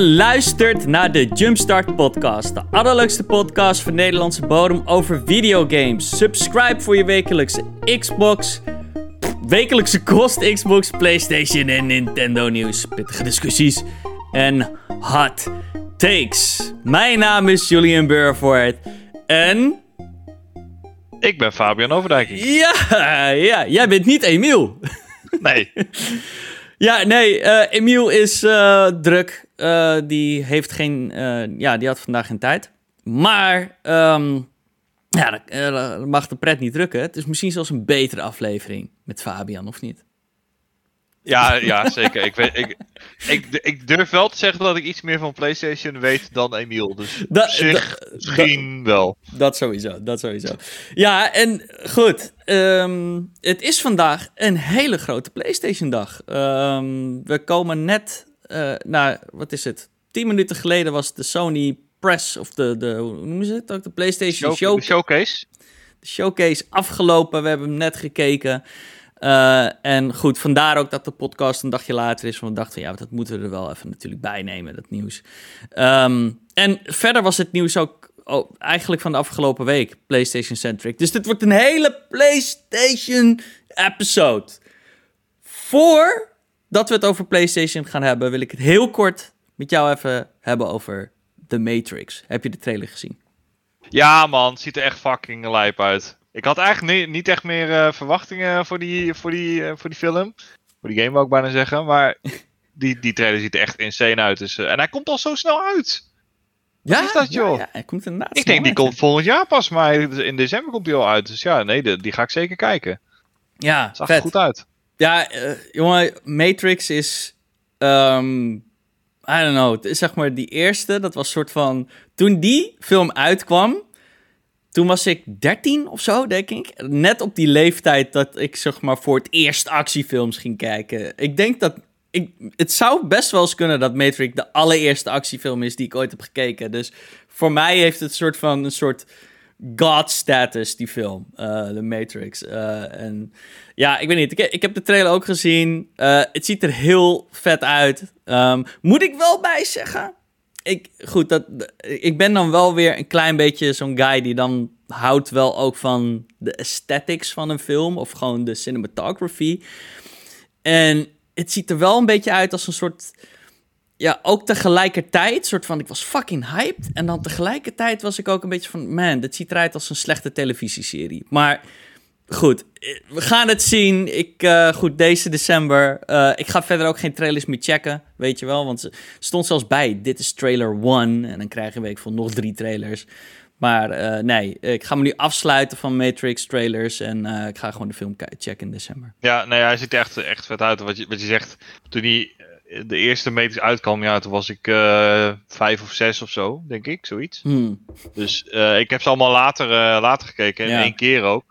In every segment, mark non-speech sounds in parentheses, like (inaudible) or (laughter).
luistert naar de Jumpstart Podcast, de allerleukste podcast van Nederlandse bodem over videogames. Subscribe voor je wekelijkse Xbox, wekelijkse kost Xbox, PlayStation en Nintendo nieuws, pittige discussies en hot takes. Mijn naam is Julian Burvoort en... Ik ben Fabian Overdijking. Ja, ja, jij bent niet Emiel. Nee. (laughs) Ja, nee, uh, Emiel is uh, druk. Uh, die heeft geen, ja, die had vandaag geen tijd. Maar, um, ja, dat mag de pret niet drukken. Het is misschien zelfs een betere aflevering met Fabian, of niet? Ja, ja zeker. ik, weet, ik, ik, ik, durf wel te zeggen dat ik iets meer van PlayStation weet dan Emiel. Dus da, zich misschien wel. Dat sowieso, dat sowieso. Ja, en goed. Um, het is vandaag een hele grote PlayStation-dag. Um, we komen net uh, naar, wat is het? Tien minuten geleden was de Sony Press, of de, de hoe noemen ze het ook? De PlayStation Show Showcase. De showcase afgelopen. We hebben hem net gekeken. Uh, en goed, vandaar ook dat de podcast een dagje later is. Want we dachten, ja, dat moeten we er wel even natuurlijk bij nemen, dat nieuws. Um, en verder was het nieuws ook oh, eigenlijk van de afgelopen week PlayStation-centric. Dus dit wordt een hele PlayStation-episode. Voordat we het over PlayStation gaan hebben, wil ik het heel kort met jou even hebben over The Matrix. Heb je de trailer gezien? Ja, man, ziet er echt fucking lijp uit. Ik had eigenlijk niet, echt meer uh, verwachtingen voor die, voor, die, uh, voor die film. Voor die game wou ik bijna zeggen. Maar die, die trailer ziet er echt insane uit. Dus, uh, en hij komt al zo snel uit. Ja, is dat, joh? Ja, ja, hij komt inderdaad Ik denk die komt volgend jaar pas, maar in december komt hij al uit. Dus ja, nee, die, die ga ik zeker kijken. Ja, zag er goed uit. Ja, jongen, Matrix is... Um, I don't know, zeg maar die eerste, dat was soort van... Toen die film uitkwam, toen was ik 13 of zo, denk ik. Net op die leeftijd dat ik zeg maar voor het eerst actiefilms ging kijken. Ik denk dat. Ik, het zou best wel eens kunnen dat Matrix de allereerste actiefilm is die ik ooit heb gekeken. Dus voor mij heeft het een soort van een soort god status, die film, uh, The Matrix. Uh, en ja, ik weet niet. Ik, heb de trailer ook gezien. Uh, het ziet er heel vet uit. Um, moet ik wel bij zeggen? Ik, goed, dat, ik ben dan wel weer een klein beetje zo'n guy die dan houdt wel ook van de aesthetics van een film of gewoon de cinematography. En het ziet er wel een beetje uit als een soort, ja, ook tegelijkertijd, soort van, ik was fucking hyped. En dan tegelijkertijd was ik ook een beetje van, man, dit ziet eruit als een slechte televisieserie. Maar Goed, we gaan het zien. Ik, uh, goed, deze december. Uh, ik ga verder ook geen trailers meer checken, weet je wel. Want ze stond zelfs bij, dit is trailer 1. En dan krijg je een week van nog drie trailers. Maar uh, nee, ik ga me nu afsluiten van Matrix trailers. En ik ga gewoon de film checken in december. Ja, nee, hij ziet er echt, echt vet uit. Wat je, wat je zegt, toen hij de eerste Matrix uitkwam, ja, toen was ik vijf of zes of zo, denk ik, zoiets. Hmm. Dus ik heb ze allemaal later, later gekeken, in ja. één keer ook.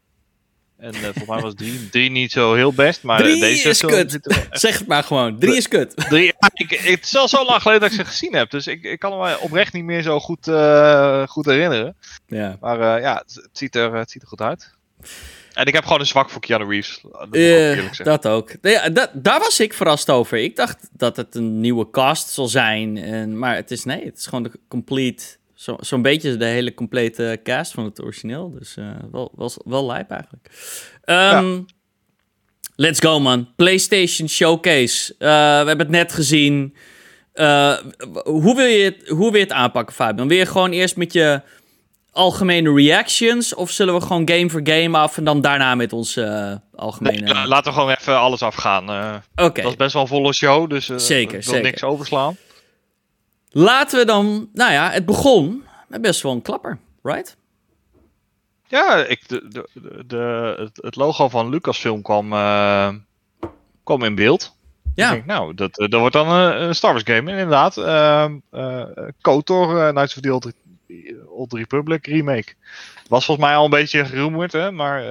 En uh, volgens mij was drie, (laughs) drie niet zo heel best. Maar drie deze is kut. Zeg het maar gewoon. Drie is kut. (laughs) Drie, ik, het is al zo lang geleden dat ik ze gezien heb. Dus ik, ik kan me oprecht niet meer zo goed, uh, goed herinneren. Ja. Maar uh, ja, het, het, ziet er, het ziet er goed uit. En ik heb gewoon een zwak voor Keanu Reeves. Dat, dat ook. Ja, dat, daar was ik verrast over. Ik dacht dat het een nieuwe cast zal zijn. En, maar het is nee, het is gewoon de complete zo'n zo beetje de hele complete cast van het origineel. Dus uh, wel, wel, wel lijp eigenlijk. Um, ja. Let's go, man. PlayStation Showcase. Uh, we hebben het net gezien. Uh, hoe, wil je het, hoe wil je het aanpakken, Fabian? Wil je gewoon eerst met je algemene reactions? Of zullen we gewoon game voor game af en dan daarna met onze algemene... Nee, laten we gewoon even alles afgaan. Oké. Okay. Dat is best wel een volle show, dus zeker, wil zeker. niks overslaan. Laten we dan, nou ja, het begon met best wel een klapper, right? Ja, ik, de, de, de, het logo van Lucasfilm kwam, uh, kwam in beeld. Ja. Denk, nou, dat, dat wordt dan een Star Wars game. inderdaad, uh, uh, KOTOR, Knights of the Old, Old, Republic remake. Was volgens mij al een beetje gerumoerd, hè, maar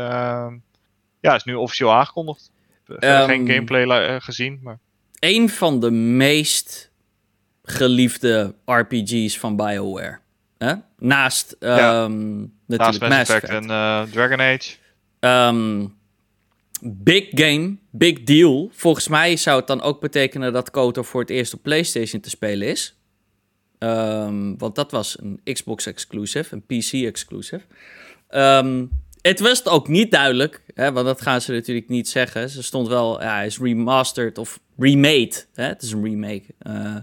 ja, is nu officieel aangekondigd. Um, geen gameplay gezien, maar... Een van de meest geliefde RPG's van BioWare. Hè? Naast, ja. um, natuurlijk Naast Mass Effect, en uh, Dragon Age. Um, big game, big deal. Volgens mij zou het dan ook betekenen dat KOTOR voor het eerst op PlayStation te spelen is. Ehm, want dat was een Xbox exclusive, een PC exclusive. Ehm, het was ook niet duidelijk, hè, want dat gaan ze natuurlijk niet zeggen. Ze stond wel, ja, hij is remastered of remade. Hè? Het is een remake uh,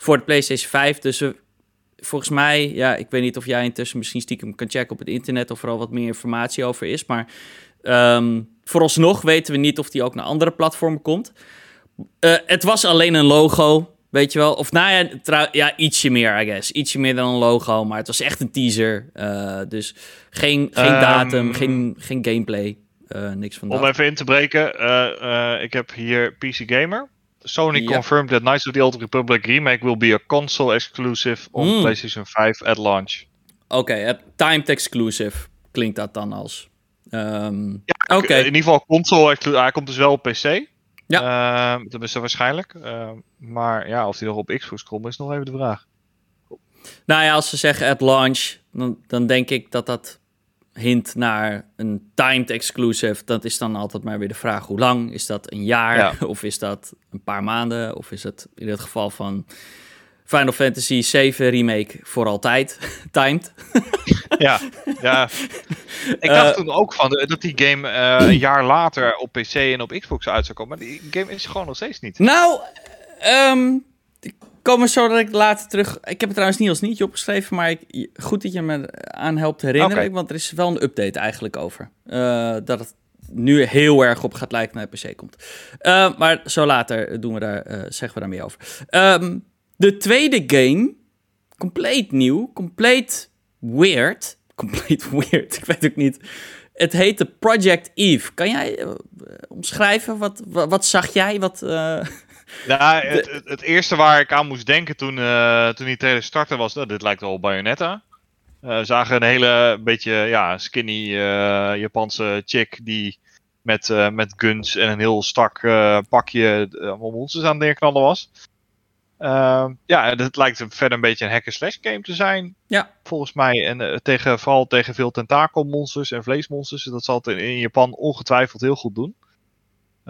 voor de PlayStation 5. Dus volgens mij, ja, ik weet niet of jij intussen misschien stiekem kan checken op het internet of er al wat meer informatie over is. Maar um, vooralsnog weten we niet of die ook naar andere platformen komt. Uh, het was alleen een logo. Weet je wel? Of nou ja, ja, ietsje meer, I guess. Ietsje meer dan een logo, maar het was echt een teaser. Uh, dus geen, geen um, datum, geen, geen gameplay, uh, niks van dat. Om even in te breken, ik heb hier PC Gamer. Sony yep. confirmed that Knights of the Old Republic remake will be a console exclusive on mm. PlayStation 5 at launch. Oké, okay, timed exclusive klinkt dat dan als. Um, ja, okay. in ieder geval console, hij komt dus wel op PC. Ja. Uh, dat is er waarschijnlijk. Uh, maar ja, of die nog op Xbox komt, is nog even de vraag. Nou ja, als ze zeggen at launch, dan, dan denk ik dat dat hint naar een timed exclusive. Dat is dan altijd maar weer de vraag: hoe lang? Is dat een jaar? Ja. (laughs) Of is dat een paar maanden? Of is het in het geval van Final Fantasy 7 Remake voor altijd (laughs) timed? (laughs) ja, ja. Ik dacht uh, toen ook van dat die game uh, een jaar later op PC en op Xbox uit zou komen. Maar die game is gewoon nog steeds niet. Nou, um, komen zo dat ik later terug. Ik heb het trouwens niet als nietje opgeschreven, maar ik, goed dat je me aan helpt herinneren. Okay. Want er is wel een update eigenlijk over. Uh, dat het nu heel erg op gaat lijken naar PC komt. Uh, maar zo later doen we daar, uh, zeggen we daar meer over. Um, de tweede game, compleet nieuw, compleet weird. (laughs) Compleet weird, (laughs) ik weet ook niet. Het heette Project Eve. Kan jij omschrijven? Wat, wat, wat, zag jij? Wat, (laughs) nou, het, het, het, eerste waar ik aan moest denken toen, uh, toen die trailer startte was, nou, dit lijkt wel Bayonetta. Uh, we zagen een hele beetje ja, skinny uh, Japanse chick die met, met guns en een heel strak pakje allemaal monsters aan het neerknallen was. Ehm, ja, het lijkt verder een beetje een hack-slash game te zijn. Ja. Volgens mij. En tegen, vooral tegen veel tentakelmonsters en vleesmonsters. Dat zal het in, in Japan ongetwijfeld heel goed doen.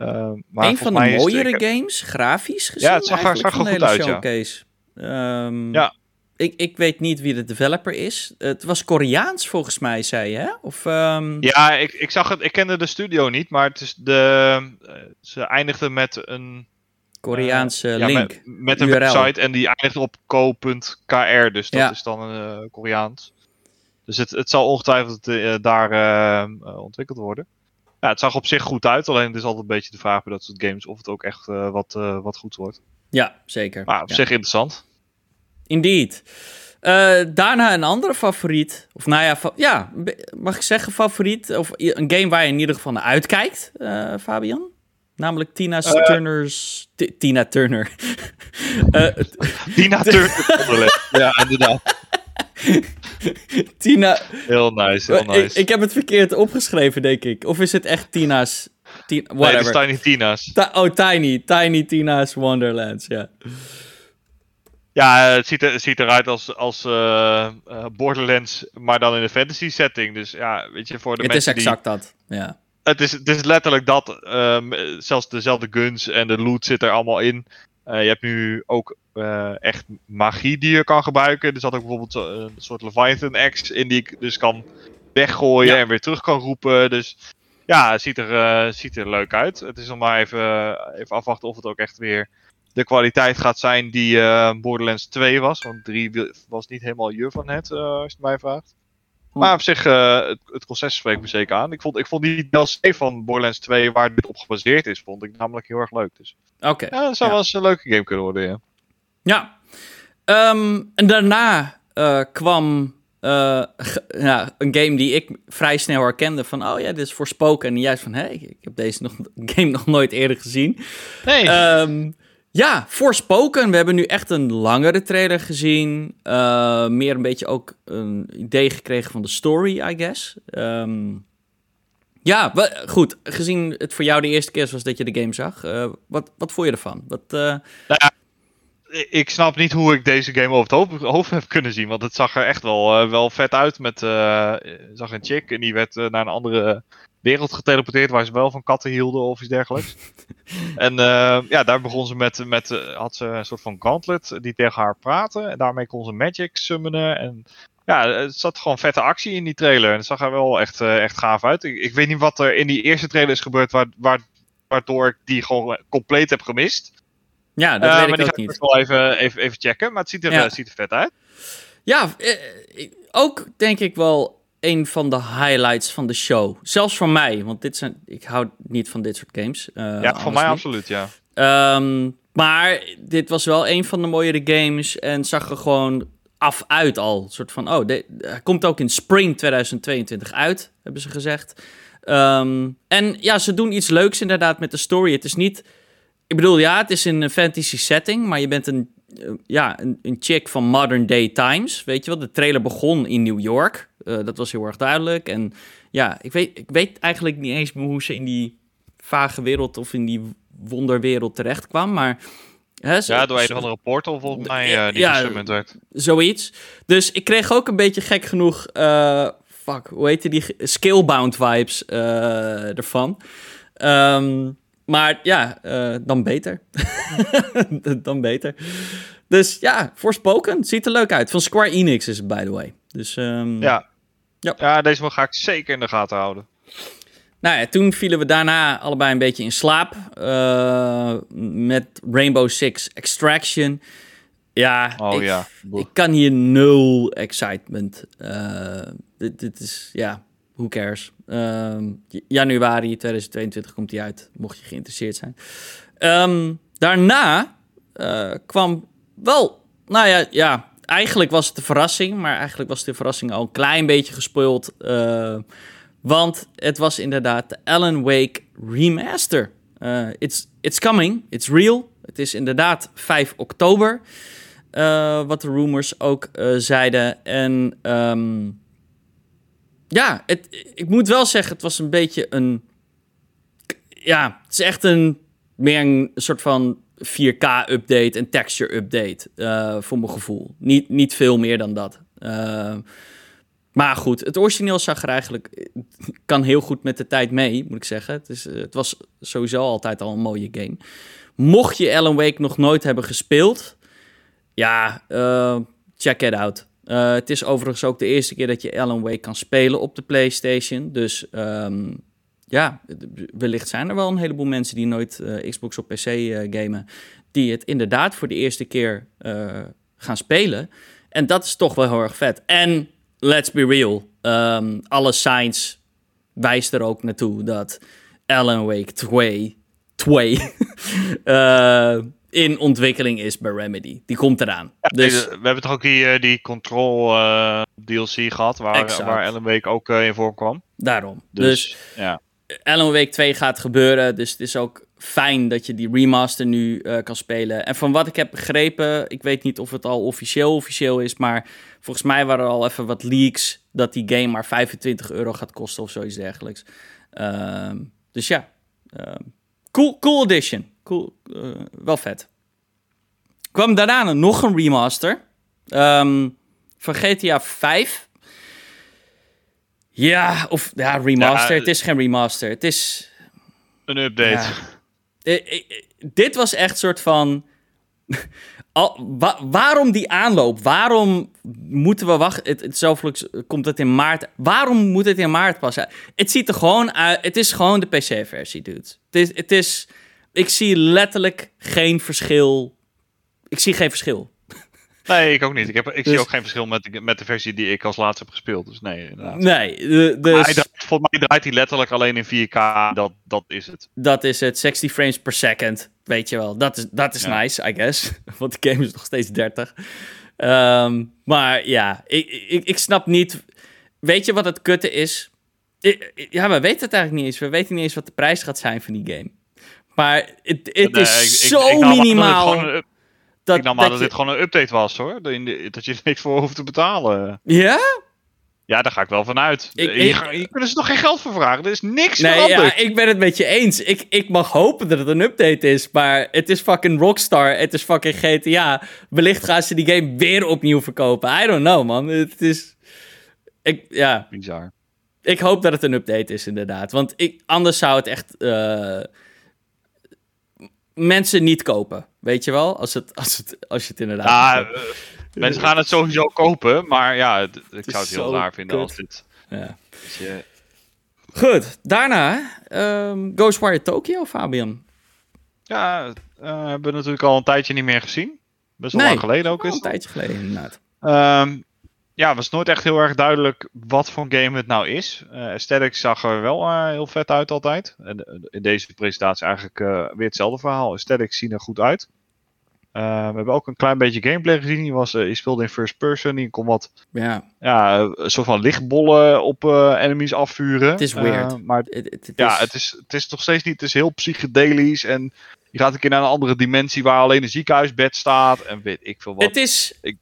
Uh, maar een van de mooiere het... games, grafisch gezien. Ja, het zag er, zag er goed uit, showcase. ja. Um, ja. Ik, ik weet niet wie de developer is. Het was Koreaans volgens mij, zei je, hè? Of, um... Ja, ik, ik zag het. Ik kende de studio niet, maar het is de, ze eindigden met een Koreaanse uh, link. met, met, een URL. website en die eindigt op co.kr, dus dat ja. is dan een uh, Koreaans. Dus het, het zal ongetwijfeld uh, daar ontwikkeld worden. Ja, het zag op zich goed uit. Alleen het is altijd een beetje de vraag bij dat soort games of het ook echt uh, wat, uh, wat goed wordt. Ja, zeker. Maar op ja. zich interessant. Indeed. Uh, daarna een andere favoriet. Of nou ja, ja, mag ik zeggen favoriet? Of een game waar je in ieder geval naar uitkijkt, Fabian? Namelijk Tina Turner's... Tina Turner. (laughs) Tina Turner. (laughs) ja, inderdaad. (laughs) (laughs) Tina. Heel nice, heel nice. Ik, ik, heb het verkeerd opgeschreven, denk ik. Of is het echt Tina's? Tina, whatever. Nee, het is Tiny Tina's. Ta oh, Tiny. Tiny Tina's Wonderlands, ja. Ja, het ziet, er, het ziet eruit als, als uh, uh, Borderlands, maar dan in een fantasy setting. Dus ja, weet je, voor de het mensen is exact die... dat, ja. Het is, het is letterlijk dat. Um, zelfs dezelfde guns en de loot zit er allemaal in. Uh, je hebt nu ook uh, echt magie die je kan gebruiken. Er zat ook bijvoorbeeld een soort Leviathan X in die ik dus kan weggooien ja. en weer terug kan roepen. Dus ja, het ziet er, uh, ziet er leuk uit. Het is nog maar even, even afwachten of het ook echt weer de kwaliteit gaat zijn die Borderlands 2 was. Want 3 was niet helemaal je van het, als je het mij vraagt. Maar op zich, uh, het, het concept spreekt me zeker aan. Ik vond, ik vond die DLC van Borderlands 2, waar dit op gebaseerd is, vond ik namelijk heel erg leuk. Dus. Oké. Okay. Ja, dat zou ja. wel eens een leuke game kunnen worden, ja. Ja. Um, en daarna uh, kwam uh, ja, een game die ik vrij snel herkende van, oh ja, dit is voorspoken. En juist van, hé, hey, ik heb deze nog, (laughs) game nog nooit eerder gezien. Nee. Um, ja, Forspoken. We hebben nu echt een langere trailer gezien. Uh, meer een beetje ook een idee gekregen van de story, I guess. Um, ja, goed. Gezien het voor jou de eerste keer was dat je de game zag. Uh, wat, wat vond je ervan? Wat, uh... nou ja, ik snap niet hoe ik deze game over het hoofd, hoofd heb kunnen zien. Want het zag er echt wel, wel vet uit. Met, zag een chick en die werd naar een andere wereld geteleporteerd waar ze wel van katten hielden of iets dergelijks. (laughs) en uh, ja, daar begon ze met, met uh, had ze een soort van gauntlet die tegen haar praatte. En daarmee kon ze magic summonen. En ja, er zat gewoon vette actie in die trailer. En het zag er wel echt, uh, echt gaaf uit. Ik, ik, weet niet wat er in die eerste trailer is gebeurd waar, waar, waardoor ik die gewoon compleet heb gemist. Ja, dat weet maar ik die ook ga ik niet. wel even, even, even checken. Maar het ziet er, Ja. ziet er vet uit. Ja, eh, ook denk ik wel een van de highlights van de show. Zelfs voor mij, want dit zijn, ik hou niet van dit soort games. eh, ja, voor mij absoluut, ja. Ehm, maar dit was wel een van de mooiere games en zag er gewoon af uit al. Een soort van, oh, de- hij komt ook in spring 2022 uit, hebben ze gezegd. Ehm, en ja, ze doen iets leuks inderdaad met de story. Het is niet, ik bedoel, ja, het is in een fantasy setting, maar je bent een, ja, een, een chick van modern day times. Weet je wel, de trailer begon in New York. Eh, dat was heel erg duidelijk. En ja, ik weet, ik weet eigenlijk niet eens meer hoe ze in die vage wereld of in die wonderwereld terecht kwam, maar... Ja, door een of andere portal volgens mij eh, die ja. werd. Zoiets. Dus ik kreeg ook een beetje gek genoeg... eh, fuck, hoe heette die? Scalebound vibes eh, ervan. Ehm, maar ja, eh, dan beter. (laughs) dan beter. Dus ja, voorspoken. Ziet er leuk uit. Van Square Enix is het, by the way. Dus ehm, Ja. Ja. ja, deze ga ik zeker in de gaten houden. Nou ja, toen vielen we daarna allebei een beetje in slaap. eh, met Rainbow Six Extraction. Ja, Oh ik, ja. ik kan hier nul excitement. dit, dit is, ja, who cares. Ehm, januari 2022 komt hij uit, mocht je geïnteresseerd zijn. Ehm, daarna eh, kwam wel, nou ja, ja, eigenlijk was het een verrassing, maar eigenlijk was de verrassing al een klein beetje gespoild. eh, want het was inderdaad de Alan Wake remaster. Eh, it's, it's coming, it's real. Het is inderdaad 5 oktober. wat de rumors ook zeiden. En ehm, ja, ik moet wel zeggen, het was een beetje een. Ja, het is echt een. Meer een soort van 4K-update, een texture-update. eh, voor mijn gevoel. Niet, niet veel meer dan dat. Eh, maar goed, het origineel zag er eigenlijk. kan heel goed met de tijd mee, moet ik zeggen. Het, is, het was sowieso altijd al een mooie game. Mocht je Alan Wake nog nooit hebben gespeeld, ja, eh, check it out. Eh, het is overigens ook de eerste keer dat je Alan Wake kan spelen op de PlayStation. Dus ehm, ja, wellicht zijn er wel een heleboel mensen die nooit eh, Xbox op PC eh, gamen, die het inderdaad voor de eerste keer gaan spelen. En dat is toch wel heel erg vet. En let's be real, ehm, alle signs wijst er ook naartoe dat Alan Wake 2, 2 (laughs) eh, in ontwikkeling is bij Remedy. Die komt eraan. dus we hebben toch ook die, eh, die Control eh, DLC gehad, waar, Exact. waar Ellen Wake ook eh, in voorkwam. daarom. Dus, dus ja. Alan Wake 2 gaat gebeuren. Dus het is ook fijn dat je die remaster nu kan spelen. En van wat ik heb begrepen, ik weet niet of het al officieel officieel is, maar volgens mij waren er al even wat leaks dat die game maar 25 euro gaat kosten of zoiets dergelijks. Ehm, dus ja, ehm, cool, cool edition. Cool, eh, wel vet. Kwam daarna nog een remaster ehm, van GTA 5. Ja, of ja, remaster. Ja, het is geen remaster. Het is Een update. Ja. Eh, eh, dit was echt soort van. (laughs) Al, wa- waarom die aanloop? Waarom moeten we wachten? Het, het, zoveel komt het in maart. Waarom moet het in maart pas uit? Het ziet er gewoon uit. Het is gewoon de PC-versie, dude. Het is, het is. Ik zie letterlijk geen verschil. Ik zie geen verschil. Nee, ik ook niet. Ik, heb, ik Dus- zie ook geen verschil met, de- met de versie die ik als laatste heb gespeeld. Dus nee, inderdaad. Nee, dus hij draait- volgens mij draait hij letterlijk alleen in 4K. Dat, dat is het. dat is het. 60 frames per second. Weet je wel. Dat is, dat is Ja. nice, I guess. (laughs) Want de game is nog steeds 30. Ehm, maar ja, ik, ik, ik snap niet. Weet je wat het kutte is? Ja, we weten het eigenlijk niet eens. We weten niet eens wat de prijs gaat zijn van die game. Maar het, Nee, is ik- zo ik dat minimaal. een up- dat, ik nam aan dat dat je- dit gewoon een update was hoor. Dat je er niks voor hoeft te betalen. Ja? Ja, daar ga ik wel van uit. Ik- Hier, hier kunnen ze nog geen geld voor vragen. Er is niks Nee, ja, ik ben het met je eens. Ik, ik mag hopen dat het een update is, maar het is fucking Rockstar. Het is fucking GTA. Wellicht gaan ze die game weer opnieuw verkopen. I don't know, man. Het is... Ik, ja, Bizar. ik hoop dat het een update is, inderdaad. Want ik, anders zou het echt eh, mensen niet kopen. Weet je wel? Als, het, als, het, als je het inderdaad. Ja, uh, mensen gaan het sowieso kopen, maar ja, het, ik is zou het heel raar vinden kut. als dit. ja. je- Goed, daarna ehm, Ghostwire Tokyo, Fabian. ja, eh, hebben we natuurlijk al een tijdje niet meer gezien. Best wel Nee, lang geleden ook Al is een het. tijdje geleden, inderdaad. Ehm, ja, was nooit echt heel erg duidelijk wat voor game het nou is. Eh aesthetics zag er wel eh, heel vet uit altijd. En eh, in deze presentatie eigenlijk weer hetzelfde verhaal. Aesthetics zien er goed uit. We hebben ook een klein beetje gameplay gezien. Die, was, die speelde in first person. Die kon wat Ja, ja, een soort van lichtbollen op enemies afvuren. Het is weird. Maar ja, is- het is, het is nog steeds niet. Het is heel psychedelisch. En je gaat een keer naar een andere dimensie waar alleen een ziekenhuisbed staat. En weet ik veel wat. Het is, Ik-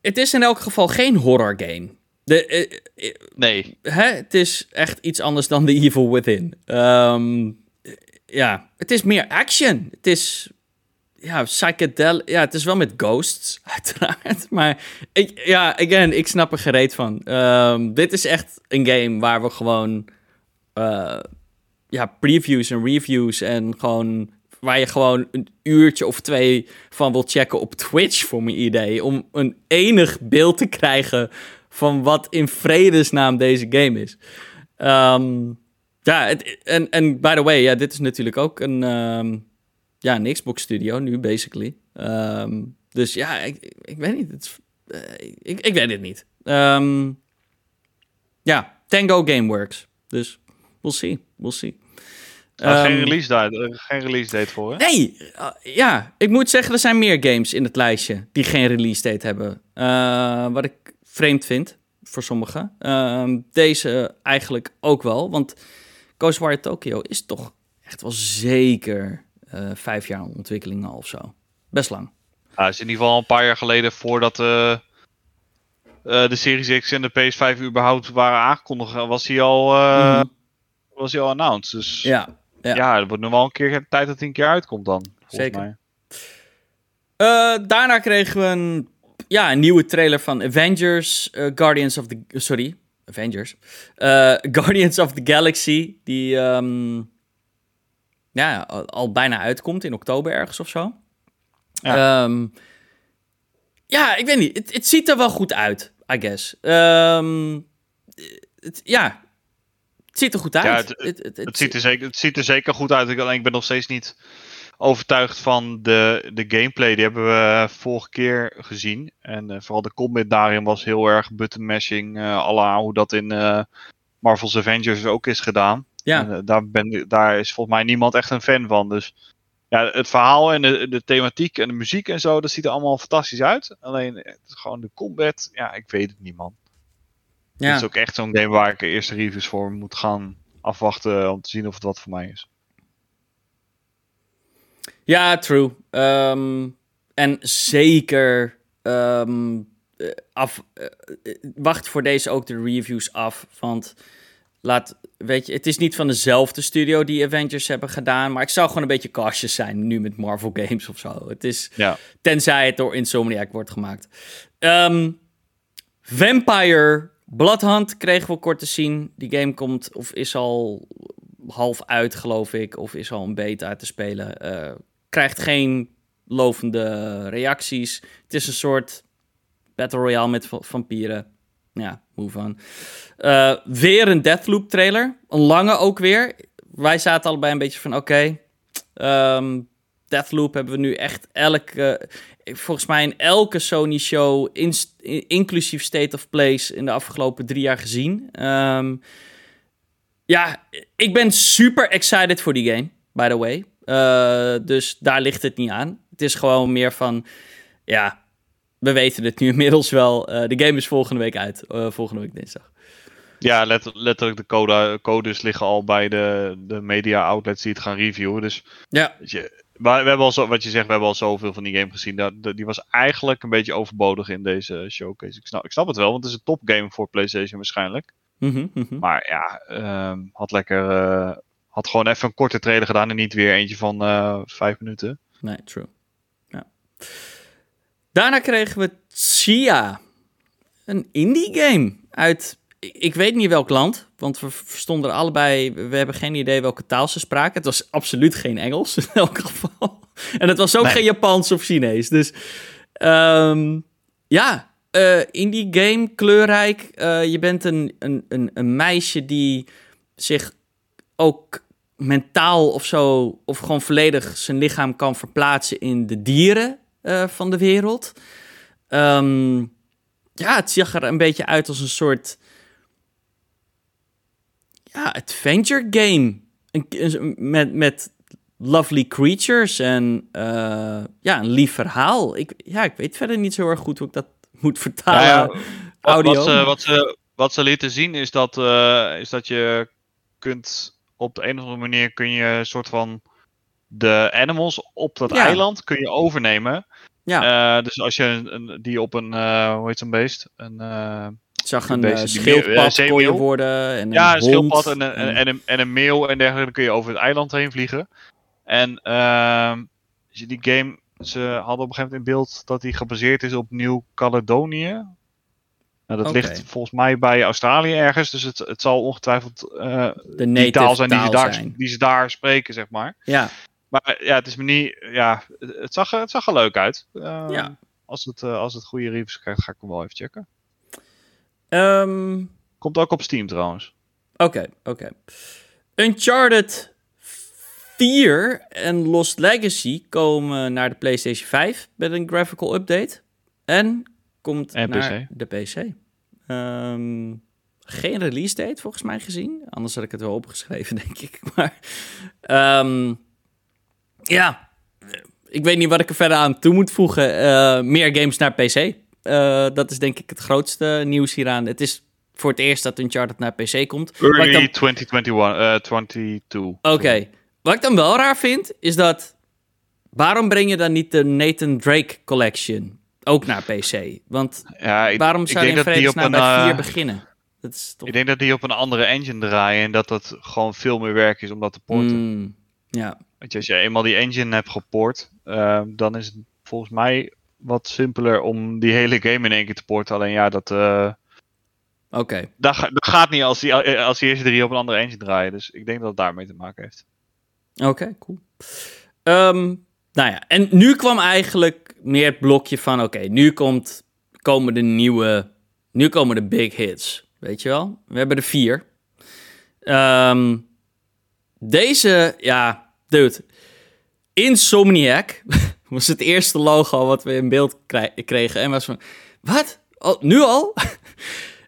het is in elk geval geen horror game. De, eh, eh, Nee, hè, het is echt iets anders dan The Evil Within. Ehm, ja, het is meer action. Het is ja, psychedelic. Ja, het is wel met ghosts, (laughs) uiteraard. Maar ik, ja, again, ik snap er gereed van. Ehm, dit is echt een game waar we gewoon eh, ja, previews en reviews en gewoon waar je gewoon een uurtje of twee van wil checken op Twitch voor mijn idee om een enig beeld te krijgen van wat in vredesnaam deze game is. Ehm, ja, en, by the way, ja, dit is natuurlijk ook een, ehm, ja, een Xbox studio nu, basically. Ehm, dus ja, ik, ik, weet niet. Eh, ik, ik weet het niet. Ja, Tango Gameworks. Dus we'll see, we'll see. Ah, geen, Ehm, release date, eh, geen release date voor, hè? Nee, uh, ja, ik moet zeggen, er zijn meer games in het lijstje die geen release date hebben. Uh, wat ik vreemd vind voor sommigen. Ehm, deze eigenlijk ook wel, want Ghostwire Tokyo is toch echt wel zeker eh, vijf jaar in ontwikkeling al of zo. Best lang. Ja, is in ieder geval een paar jaar geleden voordat eh, eh, de Series X en de PS5 überhaupt waren aangekondigd, was hij al, eh, Mhm. was hij al announced. Dus ja. Ja, ja. wordt nog wel een keer tijd dat hij een keer uitkomt dan. Zeker. Mij. Eh, daarna kregen we een, ja, een nieuwe trailer van Avengers, eh, Guardians of the... Sorry, Avengers. Eh, (laughs) Guardians of the Galaxy, die ehm, ja, al, al bijna uitkomt in oktober ergens of zo. Ja. Ja, ja ik weet niet. Het, ziet er wel goed uit, I guess. Ehm, ja, ziet er goed uit. Ja, het- Het ziet, er zeker, het ziet er zeker goed uit. Ik, alleen ik ben nog steeds niet overtuigd van de, de gameplay. Die hebben we vorige keer gezien. En eh, vooral de combat daarin was heel erg button mashing. eh à la hoe dat in eh, Marvel's Avengers ook is gedaan. Ja. En, eh, daar, ben, daar is volgens mij niemand echt een fan van. Dus ja, het verhaal en de, de thematiek en de muziek en zo, dat ziet er allemaal fantastisch uit. Alleen gewoon de combat, ja, ik weet het niet, man. Ja. Het is ook echt zo'n game waar ik eerst reviews voor moet gaan afwachten om te zien of het wat voor mij is. Ja, true. Ehm, en zeker eh, af, eh, eh, wacht voor deze ook de reviews af. Want laat, weet je, het is niet van dezelfde studio die Avengers hebben gedaan. Maar ik zou gewoon een beetje cautious zijn nu met Marvel Games of zo. Het is, Ja. tenzij het door Insomniac wordt gemaakt. Ehm, Vampire Bloodhunt kregen we kort te zien. Die game komt of is al half uit, geloof ik. Of is al een beta te spelen. Eh, krijgt geen lovende reacties. Het is een soort Battle Royale met va- vampieren. Ja, move on. Eh, weer een Deathloop trailer. Een lange ook weer. Wij zaten allebei een beetje van, oké... ehm, Deathloop hebben we nu echt elke... volgens mij in elke Sony-show, in, inclusief State of Place... in de afgelopen drie jaar gezien. Ehm, ja, ik ben super excited voor die game, by the way. Uh, dus daar ligt het niet aan. Het is gewoon meer van, ja, we weten het nu inmiddels wel. Uh, de game is volgende week uit, uh, volgende week dinsdag. Ja, let, letterlijk de code, codes liggen al bij de, de media outlets die het gaan reviewen. Dus ja. je, maar we hebben al zo, wat je zegt, we hebben al zoveel van die game gezien. Dat, die was eigenlijk een beetje overbodig in deze showcase. Ik snap, ik snap het wel, want het is een topgame voor PlayStation waarschijnlijk. Mm -hmm, mm -hmm. Maar ja, um, had lekker. Uh, had gewoon even een korte trailer gedaan en niet weer eentje van uh, vijf minuten. Nee, true. Ja. Daarna kregen we Chia. Een indie game uit ik, weet niet welk land, want we verstonden er allebei. We hebben geen idee welke taal ze spraken. Het was absoluut geen Engels in elk geval. En het was ook Nee. geen Japans of Chinees. Dus ehm, ja, eh, in die game kleurrijk. Eh, je bent een, een, een, een meisje die zich ook mentaal of zo, of gewoon volledig zijn lichaam kan verplaatsen in de dieren eh, van de wereld. Ehm, ja, het zag er een beetje uit als een soort ja, adventure game. Een, met, met lovely creatures en eh, ja, een lief verhaal. Ik, ja, ik weet verder niet zo erg goed hoe ik dat (laughs) moet vertalen. Ja, ja, Wat, audio. wat, ze, wat, ze, wat ze lieten zien is dat, eh, is dat je kunt op de een of andere manier kun je een soort van de animals op dat Ja. eiland kun je overnemen. Ja. Eh, dus als je een, een- die op een, hoe heet zo'n beest? Een, Ik zag een een eh, eh, schildpad kon je zeemeeuw. worden. En ja, een hond schildpad en een, en- en, en, een, en een meeuw en dergelijke. Dan kun je over het eiland heen vliegen. En ehm, die game, ze hadden op een gegeven moment in beeld dat die gebaseerd is op Nieuw-Caledonië. Nou, dat ligt volgens mij bij Australië ergens. Dus het, het zal ongetwijfeld eh, de die taal zijn die ze, daar, zijn. die ze daar spreken, zeg maar. Ja, Maar ja, het is me niet. Ja, het zag, er- het zag er leuk uit. Ehm, Ja. Als het, eh, als het goede reviews krijgt, ga ik hem wel even checken. Ehm, Komt ook op Steam trouwens. Oké, oké. Uncharted 4 en Lost Legacy komen naar de PlayStation 5 met een graphical update. En komt En naar PC. de PC. Ehm, geen release date volgens mij gezien. Anders had ik het wel opgeschreven, (laughs) denk ik. Maar ehm, ja, ik weet niet wat ik er verder aan toe moet voegen. Eh, meer games naar PC. Eh, dat is denk ik het grootste nieuws hieraan. Het is voor het eerst dat Uncharted naar PC komt. Ik Early dan- 2021, eh 22. Oké. Wat ik dan wel raar vind, is dat... Waarom breng je dan niet de Nathan Drake Collection ook naar PC? Want Ja, ik, waarom ik zou je denk in vredesnaam bij 4 eh, beginnen? Dat is toch... Ik denk dat die op een andere engine draaien en dat dat gewoon veel meer werk is om dat te porten. Mm, ja, Want als je eenmaal die engine hebt gepoord, eh, dan is het volgens mij wat simpeler om die hele game in één keer te porten. Alleen ja, dat, eh, oké. dat, ga- dat gaat niet als die, als die eerste drie op een andere engine draaien. Dus ik denk dat het daarmee te maken heeft. Oké, cool. Ehm, nou ja, en nu kwam eigenlijk meer het blokje van... Oké, nu komt, komen de nieuwe... Nu komen de big hits, weet je wel? We hebben er vier. Ehm, deze, ja, dude. Insomniac (laughs) (laughs) was het eerste logo wat we in beeld kregen. En was van, wat? Oh, nu al? (laughs)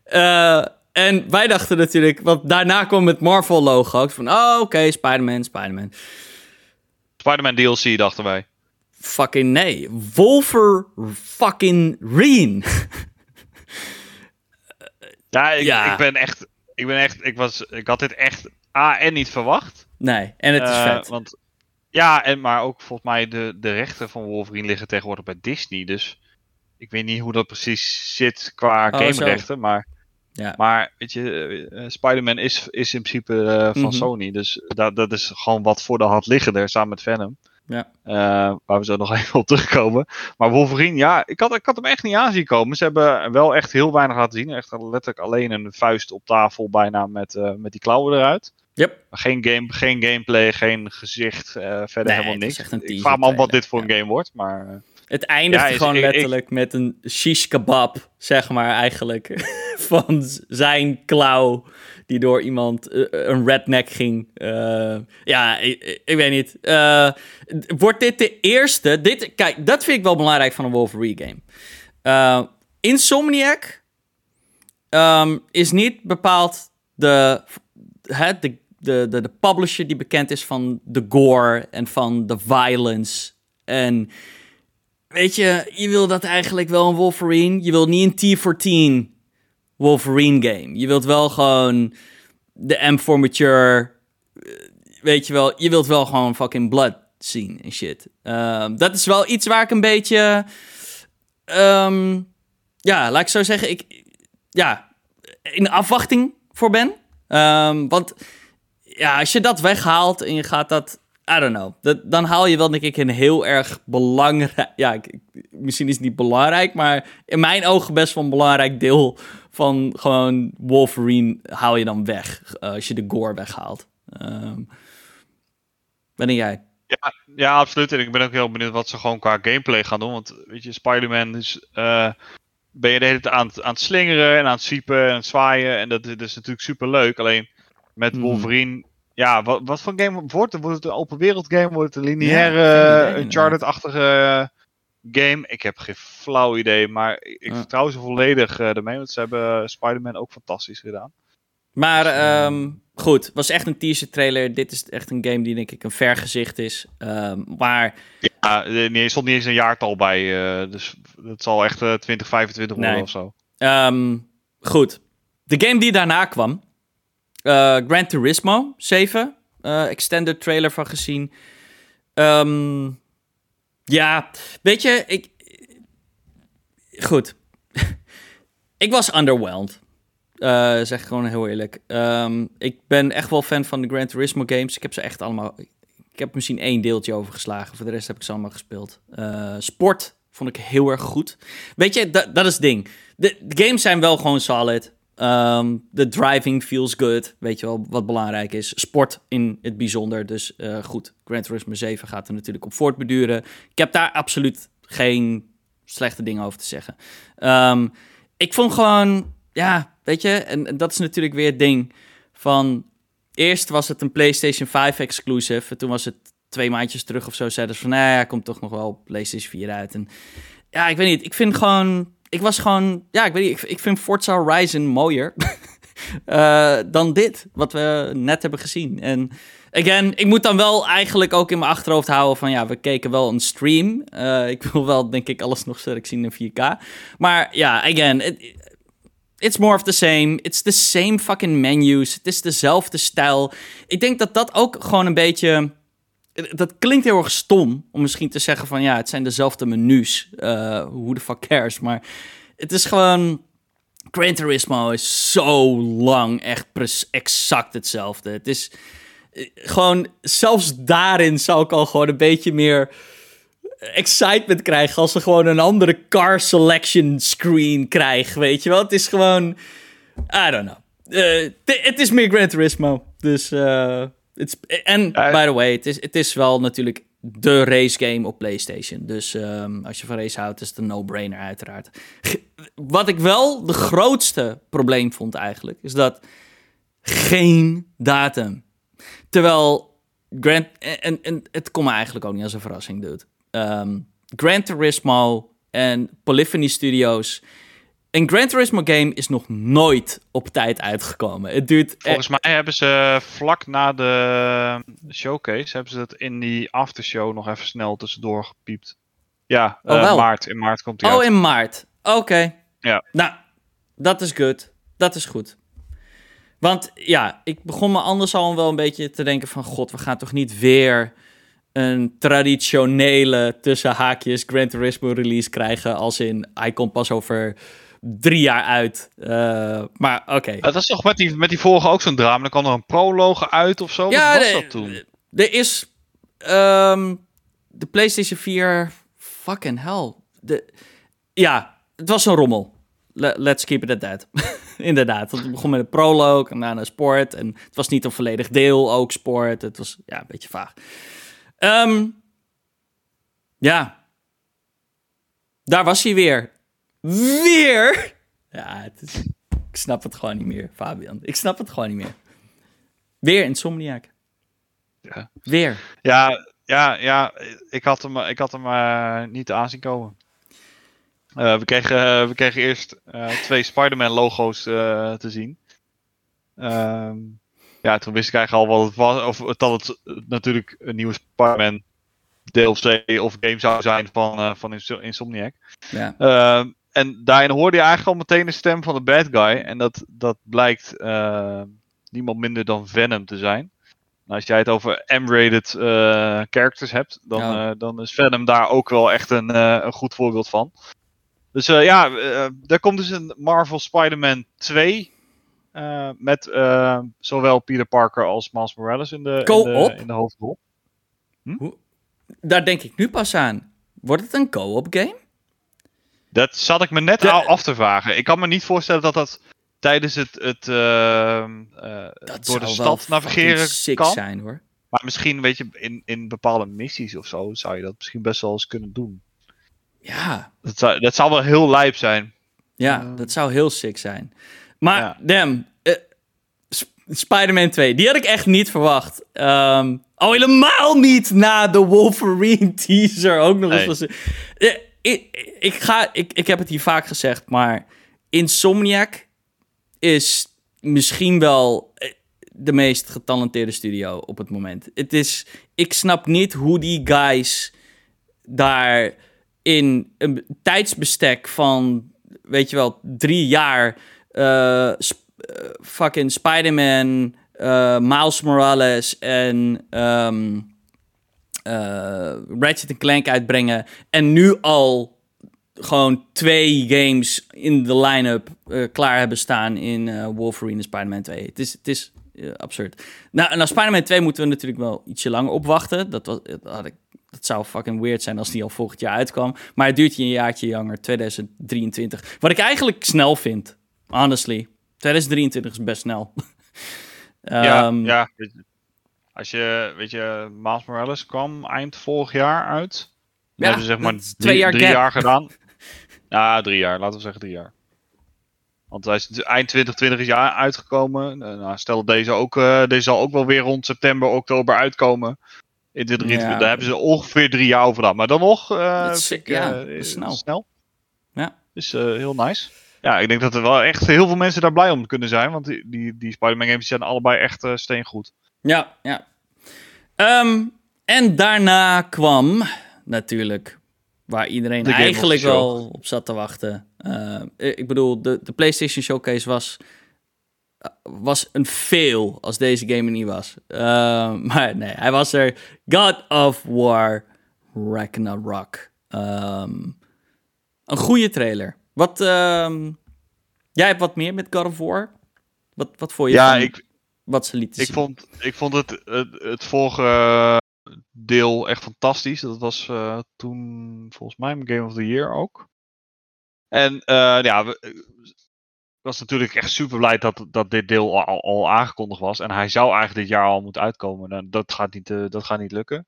Eh, en wij dachten natuurlijk, want daarna kwam het Marvel-logo. Van, oh, oké, Spider-Man, Spider-Man. Spider-Man DLC dachten wij. Fucking nee. Wolver fucking Reen. (laughs) Ja, ik, Ja. ik ben echt. Ik ben echt. Ik, was, ik had dit echt A en niet verwacht. nee, en het is Eh, vet. Want, ja, en, maar ook volgens mij de, de rechten van Wolverine liggen tegenwoordig bij Disney. Dus ik weet niet hoe dat precies zit qua Oh, gamerechten. Maar, Ja. maar weet je, eh, Spider-Man is, is in principe eh, van Mhm. Sony. Dus dat, dat is gewoon wat voor de hand liggen er samen met Venom. Ja. Eh, waar we zo nog (laughs) even op terugkomen. Maar Wolverine, ja, ik had, ik had hem echt niet aanzien komen. Ze hebben wel echt heel weinig laten zien. Echt letterlijk alleen een vuist op tafel bijna met, met die klauwen eruit. Yep. Geen, game, geen gameplay, geen gezicht, eh, verder Nee, helemaal niks. ik vraag me af wat dit voor een game wordt, maar... eh, Het eindigt Ja, gewoon ik- ik- letterlijk met een shish kebab, zeg maar eigenlijk. (laughs) van zijn klauw die door iemand, eh, een redneck ging. Ja, ik, ik weet niet. Eh, wordt dit de eerste? Dit, kijk, dat vind ik wel belangrijk van een Wolverine game. Insomniac ehm, is niet bepaald de, de, de, de, de publisher die bekend is van de gore en van de violence. En weet je, je wil dat eigenlijk wel een Wolverine. Je wilt niet een T14 Wolverine game. Je wilt wel gewoon de M for Mature. eh, Weet je wel, je wilt wel gewoon fucking blood zien en shit. Ehm, dat is wel iets waar ik een beetje. ehm, ja, laat ik zo zeggen. Ik, ja, in afwachting voor ben. Ehm, want ja, als je dat weghaalt en je gaat dat I don't know. Dat, dan haal je wel, denk ik, een heel erg belangrijk... Ja, misschien is het niet belangrijk, maar in mijn ogen best wel een belangrijk deel van gewoon Wolverine haal je dan weg. eh, als je de gore weghaalt. Ehm ben jij? Ja, ja, absoluut. En ik ben ook heel benieuwd wat ze gewoon qua gameplay gaan doen. Want weet je, Spider-Man is. eh, ben je de hele tijd aan het, aan het slingeren en aan het zwiepen en het zwaaien. En dat, dat is natuurlijk super leuk. Alleen met Hmm. Wolverine. Ja, wat, wat voor game wordt het? Wordt het een open wereld game? Wordt het een lineaire, eh, Uncharted-achtige eh, game? Ik heb geen flauw idee. Maar ik Ja. vertrouw ze volledig eh ermee. Want ze hebben Spider-Man ook fantastisch gedaan. Maar ehm, goed, was echt een teaser trailer. Dit is echt een game die denk ik een vergezicht is. Ehm, maar Ja, nee, er stond niet eens een jaartal bij. dus het zal echt eh 2025 worden Nee. of zo. Ehm, goed. De game die daarna kwam. Eh Gran Turismo 7. eh, extended trailer van gezien. Ehm, ja, weet je, ik... Goed. (laughs) ik was underwhelmed. Eh, zeg gewoon heel eerlijk. Ehm, ik ben echt wel fan van de Gran Turismo games. Ik heb ze echt allemaal... Ik heb misschien één deeltje overgeslagen. Voor de rest heb ik ze allemaal gespeeld. Eh, sport vond ik heel erg goed. Weet je, dat, dat is het ding. De games zijn wel gewoon solid. Ehm, De driving feels good. Weet je wel, wat belangrijk is. Sport in het bijzonder. Dus eh, goed, Gran Turismo 7 gaat er natuurlijk op voortbeduren. Ik heb daar absoluut geen slechte dingen over te zeggen. Ehm, ik vond gewoon, ja, weet je, en, dat is natuurlijk weer het ding van... Eerst was het een PlayStation 5 exclusive. En toen was het twee maandjes terug of zo. Zeiden ze van, nou ja, komt toch nog wel PlayStation 4 uit. En ja, ik weet niet. Ik vind gewoon... Ik was gewoon... Ja, ik weet niet. Ik, vind Forza Horizon mooier (laughs) eh, dan dit. Wat we net hebben gezien. En again, ik moet dan wel eigenlijk ook in mijn achterhoofd houden van... Ja, we keken wel een stream. Eh, ik wil wel, denk ik, alles nog sterk zien in 4K. Maar ja, again... it- It's more of the same. It's the same fucking menus. Het is dezelfde stijl. Ik denk dat dat ook gewoon een beetje dat klinkt heel erg stom om misschien te zeggen van ja, het zijn dezelfde menus. Uh, Who the fuck cares? Maar het is gewoon. Gran Turismo is zo lang echt exact hetzelfde. Het is eh, gewoon, zelfs daarin zou ik al gewoon een beetje meer excitement krijgen als ze gewoon een andere car selection screen krijgen, weet je wel? Het is gewoon, I don't know. Eh, Het is meer Gran Turismo, dus... eh, En, Ja, by the way, het is, het is wel natuurlijk de race game op PlayStation. Dus ehm, als je van race houdt, is het een no-brainer uiteraard. Wat ik wel de grootste probleem vond eigenlijk, is dat geen datum. Terwijl Grand en, en het komt me eigenlijk ook niet als een verrassing, dude. Ehm Gran Turismo en Polyphony Studios. Een Gran Turismo game is nog nooit op tijd uitgekomen. Het duurt Volgens mij hebben ze vlak na de showcase, hebben ze het in die aftershow nog even snel tussendoor gepiept. Ja, Oh, eh, wel. maart. In maart komt hij Oh, uit. in maart. Oké. Ja. Nou, dat is goed. Dat is goed. Want ja, ik begon me anders al wel een beetje te denken van... God, we gaan toch niet weer een traditionele tussen haakjes Gran Turismo release krijgen... als in, hij komt pas over drie jaar uit. Eh, maar oké. Dat is toch met die, met die vorige ook zo'n drama. Dan kwam er een prologe uit of zo. Ja, Wat was de- dat toen? Er is ehm, de PlayStation 4. Fucking hell. De, ja, het was een rommel. Le- let's keep it at that. (laughs) Inderdaad. Het begon met een prologue en daarna sport. En het was niet een volledig deel, ook sport. Het was ja, een beetje vaag. Ehm, ja. Daar was hij weer. Weer? Ja, het is, ik snap het gewoon niet meer, Fabian. Ik snap het gewoon niet meer. Weer Insomniac. Ja. Weer. Ja, ja, ja ik had hem, ik had hem eh, niet aanzien komen. Eh, we, kregen, eh, we kregen eerst eh, twee Spider-Man logo's eh, te zien. Ehm, ja, toen wist ik eigenlijk al wat het was. Of dat het natuurlijk een nieuwe Spider-Man DLC of game zou zijn van, eh, van Inso- Insomniac. Ja. Ehm, en daarin hoorde je eigenlijk al meteen de stem van de bad guy. En dat, dat blijkt eh, niemand minder dan Venom te zijn. Nou, als jij het over M-rated eh, characters hebt, dan, Ja. eh, dan is Venom daar ook wel echt een, een goed voorbeeld van. Dus ja, er komt dus een Marvel Spider-Man 2. eh, met zowel Peter Parker als Miles Morales in de, in de, in de hoofdrol. Hm? Daar denk ik nu pas aan. Wordt het een co-op game? Dat zat ik me net al af te vragen. Ik kan me niet voorstellen dat dat tijdens het, het ehm, eh, Dat door de stad navigeren sick kan. zijn hoor. Maar misschien, weet je, in, in bepaalde missies of zo zou je dat misschien best wel eens kunnen doen. Ja, Dat zou, dat zou wel heel lijp zijn. ja, dat zou heel sick zijn. Maar Ja. damn, eh, Sp- Spider-Man 2, die had ik echt niet verwacht. Ehm al helemaal niet na de Wolverine (laughs) teaser ook nog eens. Nee. was- Eh, ik, ga, ik, ik heb het hier vaak gezegd, maar Insomniac is misschien wel eh, de meest getalenteerde studio op het moment. Het is, ik snap niet hoe die guys daar in een tijdsbestek van, weet je wel, drie jaar eh, eh, fucking Spider-Man, Miles Morales en ehm eh, Ratchet Clank uitbrengen. En nu al gewoon twee games in de line-up eh, klaar hebben staan in eh, Wolverine en Spider-Man 2. Het is, het is eh, absurd. Nou, naar Spider-Man 2 moeten we natuurlijk wel ietsje langer opwachten. Dat, was, dat, had ik, dat zou fucking weird zijn als die al volgend jaar uitkwam. Maar het duurt je een jaartje langer, 2023. Wat ik eigenlijk snel vind, honestly. 2023 is best snel. (laughs) ja, Ehm, ja. Als je, weet je, Miles Morales kwam eind vorig jaar uit. Dan Ja, hebben ze zeg maar dat drie, twee jaar drie gap. jaar gedaan. (laughs) Ja, drie jaar. Laten we zeggen drie jaar. Want hij is eind 2020 is jaar uitgekomen. Eh, nou, stel deze ook, eh, deze zal ook wel weer rond september, oktober uitkomen. In 2023. Ja. Daar hebben ze ongeveer drie jaar over gedaan. Maar dan nog, Dat is- ik, ja, dat is snel. Ja. Is eh, heel nice. Ja, ik denk dat er wel echt heel veel mensen daar blij om kunnen zijn. Want die, die, die Spider-Man games zijn allebei echt steengoed. Ja, ja. Ehm, en daarna kwam natuurlijk waar iedereen eigenlijk wel op zat te wachten. Eh, ik bedoel, de, de PlayStation Showcase was, was een fail als deze game er niet was. Eh, (laughs) maar nee, hij was er. God of War Ragnarok. Ehm, een goede trailer. Wat, ehm, jij hebt wat meer met God of War? Wat, wat vond je Ja, van ik, wat ze lieten ik, zien? vond, ik vond het, het, het vorige deel echt fantastisch. Dat was eh, toen volgens mij mijn Game of the Year ook. En eh, ja, we- was natuurlijk echt super blij dat, dat dit deel al, al aangekondigd was. En hij zou eigenlijk dit jaar al moeten uitkomen. Nou, dat, gaat niet, eh, dat gaat niet lukken.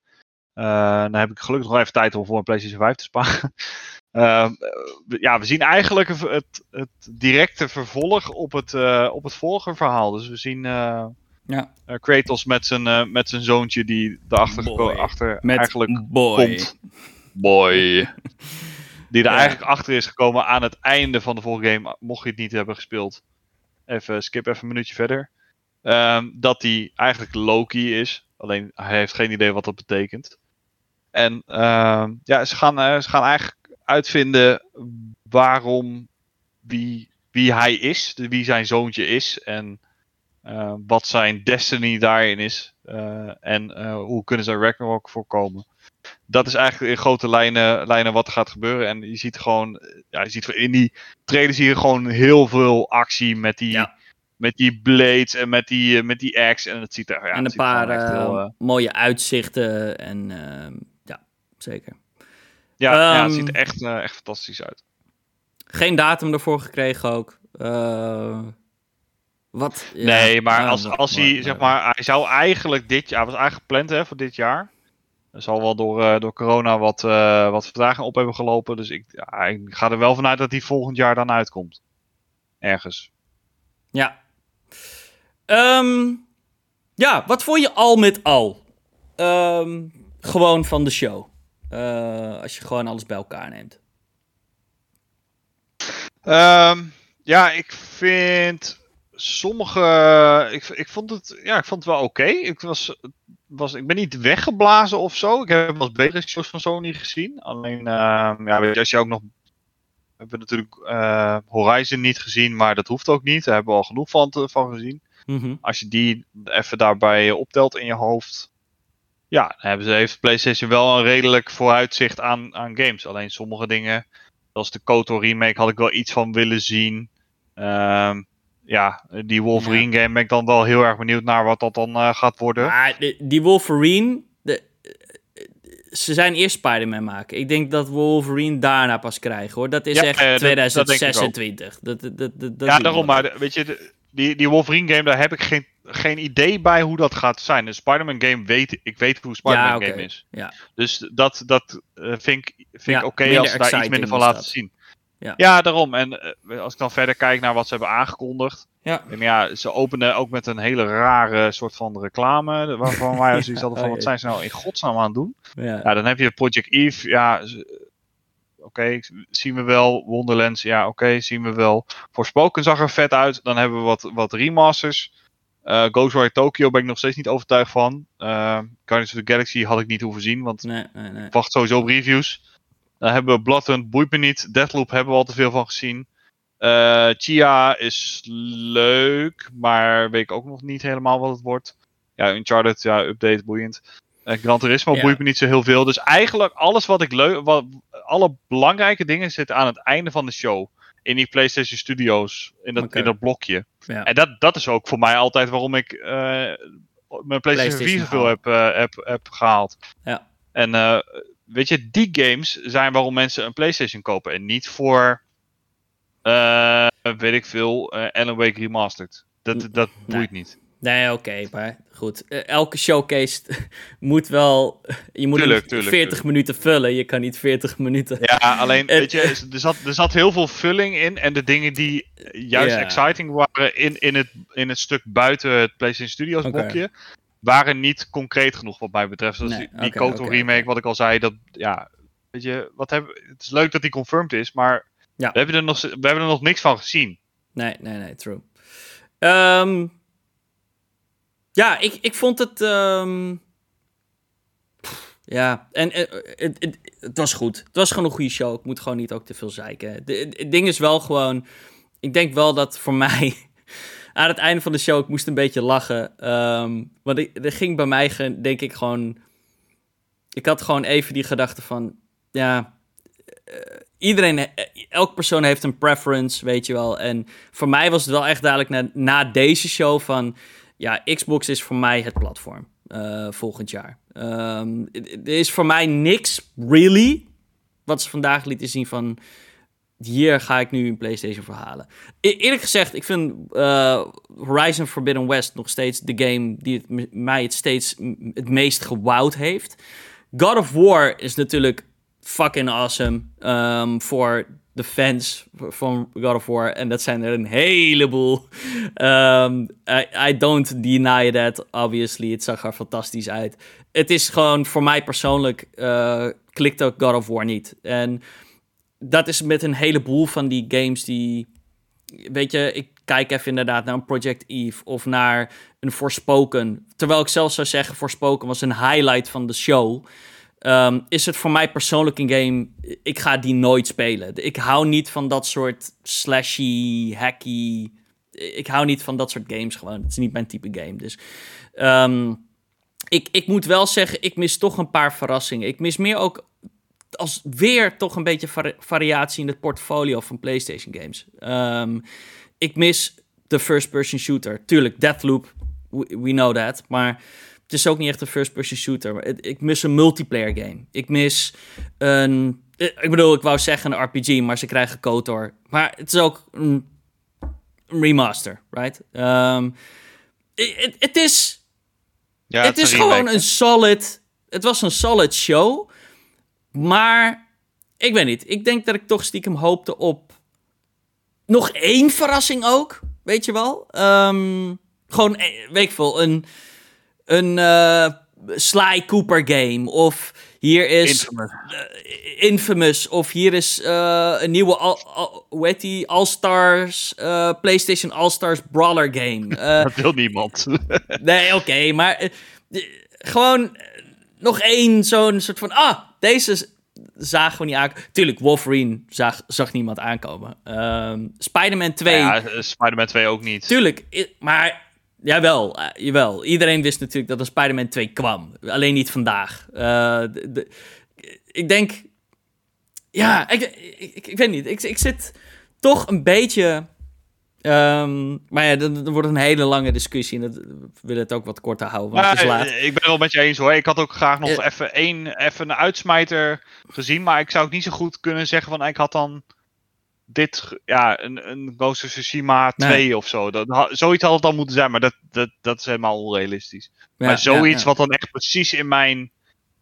Dan heb ik gelukkig nog even tijd om voor een PlayStation 5 te sparen. (laughs) Ehm, eh, ja, we zien eigenlijk het, het, directe vervolg op het, eh, op het vorige verhaal. Dus we zien eh, Ja. eh, Kratos met zijn, eh, met zijn zoontje die erachter Boy. achter Met eigenlijk boy. komt. Boy. (laughs) Die er Ja. eigenlijk achter is gekomen aan het einde van de vorige game, mocht je het niet hebben gespeeld. Even skip even een minuutje verder. Ehm, dat hij eigenlijk Loki is. Alleen hij heeft geen idee wat dat betekent. En ehm, ja, ze gaan, eh, ze gaan eigenlijk uitvinden waarom, wie, wie hij is, wie zijn zoontje is. En eh, wat zijn destiny daarin is. eh, en eh, hoe kunnen ze Ragnarok voorkomen. Dat is eigenlijk in grote lijnen, lijnen wat er gaat gebeuren. En je ziet gewoon, ja, je ziet in die trailer zie je gewoon heel veel actie met die, Ja. met die blades en met die, met die axe. En het ziet er, ja, en een paar heel, mooie uitzichten. En ja, zeker. Ja, ja, het ehm, ziet er echt, eh, echt fantastisch uit. Geen datum ervoor gekregen ook. Eh, wat? Ja, nee, maar als, als hij, zeg maar, hij zou eigenlijk dit jaar, hij was eigenlijk gepland hè, voor dit jaar. Er zal wel door, eh, door corona wat, wat vertraging op hebben gelopen. Dus ik, ja, ik ga er wel vanuit dat hij volgend jaar dan uitkomt. Ergens. Ja. Ehm, ja, wat vond je al met al? Ehm, gewoon van de show. Eh, als je gewoon alles bij elkaar neemt. Ehm, ja, ik vind sommige. Ik, ik vond het. Ja, ik vond het wel oké. Ik was, was. Ik ben niet weggeblazen of zo. Ik heb wel eens betere shows van Sony gezien. Alleen, ehm, ja, weet je, als je ook nog. We hebben natuurlijk eh, Horizon niet gezien, maar dat hoeft ook niet. Daar hebben we al genoeg van, van gezien. Mhm. Als je die even daarbij optelt in je hoofd. Ja, hebben ze, heeft PlayStation wel een redelijk vooruitzicht aan, aan games. Alleen sommige dingen, zoals de KOTOR remake, had ik wel iets van willen zien. Ehm, ja, die Wolverine game ben ik dan wel heel erg benieuwd naar wat dat dan eh, gaat worden. Maar de- die Wolverine, de, ze zijn eerst Spider-Man maken. Ik denk dat Wolverine daarna pas krijgen, hoor. Dat is Ja, echt eh, dat- dat denk ik ook. 2026. Dat, dat, dat, dat, ja, daarom. Maar weet je, die, die Wolverine game, daar heb ik geen, geen idee bij hoe dat gaat zijn. De Spider-Man game weet ik weet hoe een Spider-Man Ja, game is. Ja. Dus dat, dat eh, vind ik, vind Ja, ik oké als ze daar iets minder van laten dat. zien. Ja. daarom. En eh, als ik dan verder kijk naar wat ze hebben aangekondigd. Ja. En ja, ze openen ook met een hele rare soort van reclame. Waarvan wij (laughs) zoiets hadden van, wat zijn ze nou in godsnaam aan het doen? Ja. Ja, dan heb je Project Eve. Ja, oké, zien we wel. Wonderlands, ja, oké, zien we wel. Forspoken zag er vet uit. Dan hebben we wat, wat remasters. Eh Ghostwire Tokyo ben ik nog steeds niet overtuigd van. Eh Guardians of the Galaxy had ik niet hoeven zien, want Nee, nee, nee. ik wacht sowieso op reviews. Dan hebben we Bloodhunt, boeit me niet. Deathloop hebben we al te veel van gezien. Eh, Chia is leuk, maar weet ik ook nog niet helemaal wat het wordt. Ja, Uncharted, ja, update, boeiend. Eh, Gran Turismo Ja. boeit me niet zo heel veel. Dus eigenlijk alles wat ik leuk... Wat, alle belangrijke dingen zitten aan het einde van de show. In die PlayStation Studios, in dat, in dat blokje. Ja. En dat, dat is ook voor mij altijd waarom ik eh, mijn PlayStation, PlayStation 4 zoveel heb, eh, heb, heb gehaald. Ja. En eh, weet je, die games zijn waarom mensen een PlayStation kopen. En niet voor, weet ik veel, Alan Wake Remastered. Dat, dat Nee. boeit niet. Nee, oké, maar goed. Eh, elke showcase (laughs) moet wel... Je moet Tuurlijk, tuurlijk, 40 tuurlijk. minuten vullen. Je kan niet 40 minuten... Ja, alleen, (laughs) En- weet je, er zat, er zat heel veel vulling in. En de dingen die juist Ja. exciting waren in, in, het, in het stuk buiten het PlayStation Studios blokje, waren niet concreet genoeg wat mij betreft. Nee, die, Koto remake, wat ik al zei, dat, ja, weet je, wat hebben, het is leuk dat die confirmed is, maar Ja. we, hebben er nog, we hebben er nog niks van gezien. Nee, nee, nee, true. Ehm, ja, ik, ik vond het. ehm, ja, en eh, het, was goed. Het was gewoon een goede show. Ik moet gewoon niet ook te veel zeiken. Het ding is wel gewoon. Ik denk wel dat voor (laughs) mij. Aan het einde van de show, ik moest een beetje lachen. ehm, want er ging bij mij, denk ik, gewoon. Ik had gewoon even die gedachte van. Ja. eh, iedereen, eh, elk persoon heeft een preference, weet je wel. En voor mij was het wel echt duidelijk na, na deze show van... Ja, Xbox is voor mij het platform eh, volgend jaar. Ehm, er is voor mij niks, really, wat ze vandaag lieten zien van... Hier ga ik nu een PlayStation verhalen. E- eerlijk gezegd, ik vind eh, Horizon Forbidden West nog steeds de game die het, mij het steeds het meest gewowd heeft. God of War is natuurlijk fucking awesome ehm, voor de fans van God of War. En dat zijn er een heleboel. Ehm, I, I don't deny that, obviously. Het zag er fantastisch uit. Het is gewoon, voor mij persoonlijk, eh, klikt ook God of War niet. En dat is met een heleboel van die games die... Weet je, ik kijk even inderdaad naar een Project Eve of naar een Forspoken. Terwijl ik zelfs zou zeggen, Forspoken was een highlight van de show. Ehm, is het voor mij persoonlijk een game, ik ga die nooit spelen. Ik hou niet van dat soort slashy, hacky... Ik hou niet van dat soort games gewoon. Het is niet mijn type game. Dus ehm, ik, ik moet wel zeggen, ik mis toch een paar verrassingen. Ik mis meer ook als weer toch een beetje vari- variatie in het portfolio van PlayStation games. Ehm, ik mis de first-person shooter. Tuurlijk, Deathloop, we, we know that. Maar het is ook niet echt een first-person shooter. Maar het- Ik mis een multiplayer game. Ik mis een... eh, Ik bedoel, ik wou zeggen een RPG, maar ze krijgen KOTOR. Maar het is ook een remaster, right? Ehm, Het is Ja, het is remake, gewoon een solid. Het was een solid show. Maar ik weet niet. Ik denk dat ik toch stiekem hoopte op nog één verrassing ook. Weet je wel? Ehm, gewoon, eh, weet ik veel, een, een eh, Sly Cooper game. Of hier is Infamous. eh, Infamous. Of hier is eh, een nieuwe, al, al- hoe heet die? All-Stars, PlayStation All-Stars Brawler game. (laughs) Dat wil niemand. (laughs) Nee, oké, maar gewoon nog één zo'n soort van... Ah, deze zagen we niet aankomen. Tuurlijk, Wolverine zag, zag niemand aankomen. Ehm Spider-Man 2, ja, Spider-Man 2 ook niet. tuurlijk. Maar jawel, eh, jawel. Iedereen wist natuurlijk dat er Spider-Man 2 kwam. Alleen niet vandaag. Eh, de- de- ik denk... Ja, ik, ik, ik, weet niet. Ik, ik zit toch een beetje Ehm, maar ja, er wordt een hele lange discussie en dat, we willen het ook wat korter houden, want het is laat. Ik ben het wel met je eens hoor. Ik had ook graag nog Eh. even één even een uitsmijter gezien. Maar ik zou ook niet zo goed kunnen zeggen van ik had dan dit, ja, een, een Ghost of Tsushima 2 of zo. Dat, zoiets had het dan moeten zijn, maar dat, dat, dat is helemaal onrealistisch. Ja, maar zoiets ja, wat dan echt precies in mijn,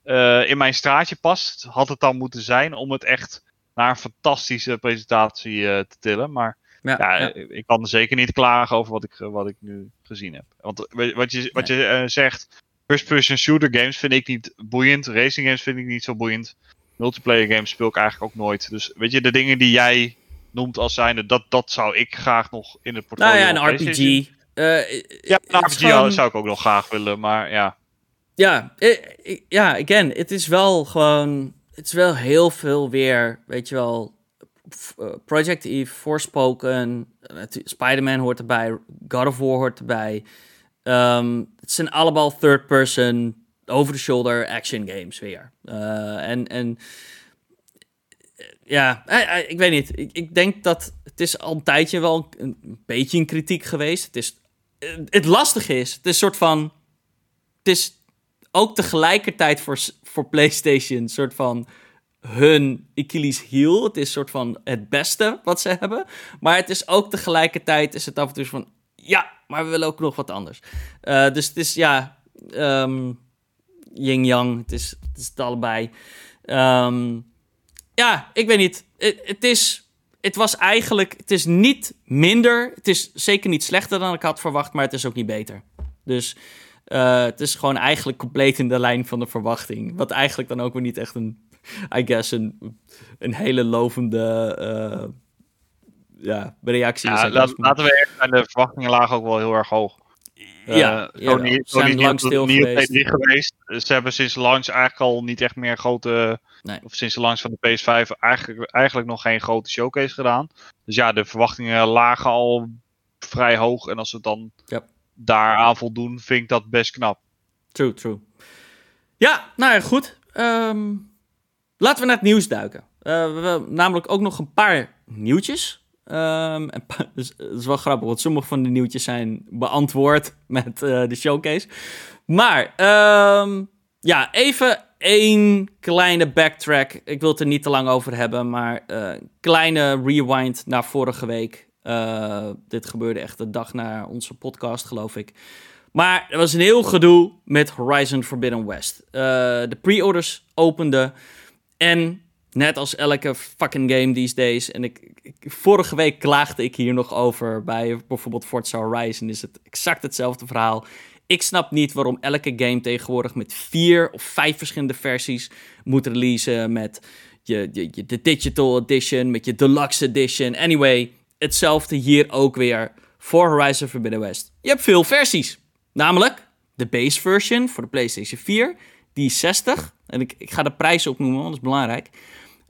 eh, in mijn straatje past, had het dan moeten zijn om het echt naar een fantastische presentatie eh, te tillen. Maar Ja, ja, ja. eh, ik kan zeker niet klagen over wat ik, wat ik nu gezien heb. Want wat je, wat je zegt, first-person shooter games vind ik niet boeiend. Racing games vind ik niet zo boeiend. Multiplayer games speel ik eigenlijk ook nooit. Dus weet je, de dingen die jij noemt als zijnde, dat, dat zou ik graag nog in het portfolio Nou ja, een RPG. Eh, Ja, een het is RPG gewoon- zou ik ook nog graag willen, maar ja. Ja, eh, eh, ja, again, het is wel gewoon, het is wel heel veel weer, weet je wel, eh, Project Eve, Forspoken, eh, Spider-Man hoort erbij, God of War hoort erbij. Ehm, het zijn allemaal third-person, over-the-shoulder action games weer. Eh, en, en eh, ja, eh, eh, ik weet niet. Ik, ik denk dat het is al een tijdje wel een, beetje een kritiek geweest. Het is, eh, het lastige is, het is een soort van, het is ook tegelijkertijd voor, voor PlayStation een soort van hun Achilles heel. Het is een soort van het beste wat ze hebben. Maar het is ook tegelijkertijd is het af en toe van ja, maar we willen ook nog wat anders. Dus het is ja, ehm yin-yang. Het is, het is allebei. Ehm, ja, ik weet niet. Het, is. Het was eigenlijk. Het is niet minder. Het is zeker niet slechter dan ik had verwacht, maar het is ook niet beter. Dus eh, het is gewoon eigenlijk compleet in de lijn van de verwachting. Wat eigenlijk dan ook weer niet echt een. I guess een, een hele lovende. eh, ja, reactie is. ja laat- laten we eerlijk zijn, de verwachtingen lagen ook wel heel erg hoog. Eh, Ja, Sony, jawel. Sony Zijn is lang niet, stil niet geweest. E3 geweest. Ze hebben sinds launch eigenlijk al niet echt meer grote. Nee. Of sinds de launch van de PS5 eigenlijk, eigenlijk nog geen grote showcase gedaan. Dus ja, de verwachtingen lagen al vrij hoog. En als ze dan Ja. daaraan voldoen, vind ik dat best knap. True, true. Ja, nou ja, goed. Ehm, laten we naar het nieuws duiken. Eh, we hebben namelijk ook nog een paar nieuwtjes. Ehm, en dus, dat is wel grappig, want sommige van de nieuwtjes zijn beantwoord met eh, de showcase. Maar, ehm, ja, even één kleine backtrack. Ik wil het er niet te lang over hebben, maar eh, een kleine rewind naar vorige week. Eh, dit gebeurde echt de dag na onze podcast, geloof ik. Maar er was een heel gedoe met Horizon Forbidden West. Eh, de pre-orders openden en net als elke fucking game these days... en ik, vorige week klaagde ik hier nog over bij bijvoorbeeld Forza Horizon... is het exact hetzelfde verhaal. Ik snap niet waarom elke game tegenwoordig met vier of vijf verschillende versies moet releasen... met je, de Digital Edition, met je Deluxe Edition. Anyway, hetzelfde hier ook weer voor Horizon Forbidden West. Je hebt veel versies. Namelijk de base version voor de PlayStation 4, die is 60. En ik, ik ga de prijs opnoemen, want dat is belangrijk.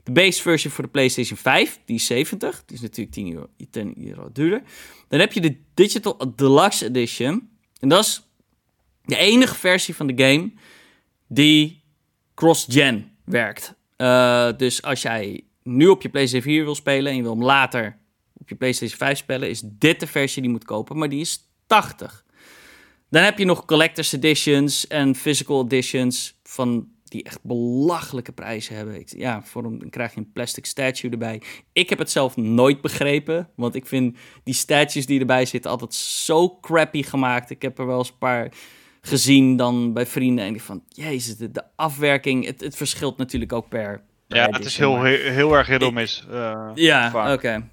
De base version voor de PlayStation 5, die is 70. Die is natuurlijk 10 euro, 10 euro duurder. Dan heb je de Digital Deluxe Edition. En dat is de enige versie van de game die cross-gen werkt. Eh, dus als jij nu op je PlayStation 4 wil spelen en je wil hem later op je PlayStation 5 spelen, is dit de versie die moet kopen, maar die is 80. Dan heb je nog collector's editions en physical editions van die echt belachelijke prijzen hebben. Ik, ja, voor een, dan krijg je een plastic statue erbij. Ik heb het zelf nooit begrepen, want ik vind die statues die erbij zitten altijd zo crappy gemaakt. Ik heb er wel eens een paar gezien dan bij vrienden en die van, jezus, de, de afwerking, het, het verschilt natuurlijk ook per... Ja, het is heel, heel, heel erg or miss. eh, ja, oké.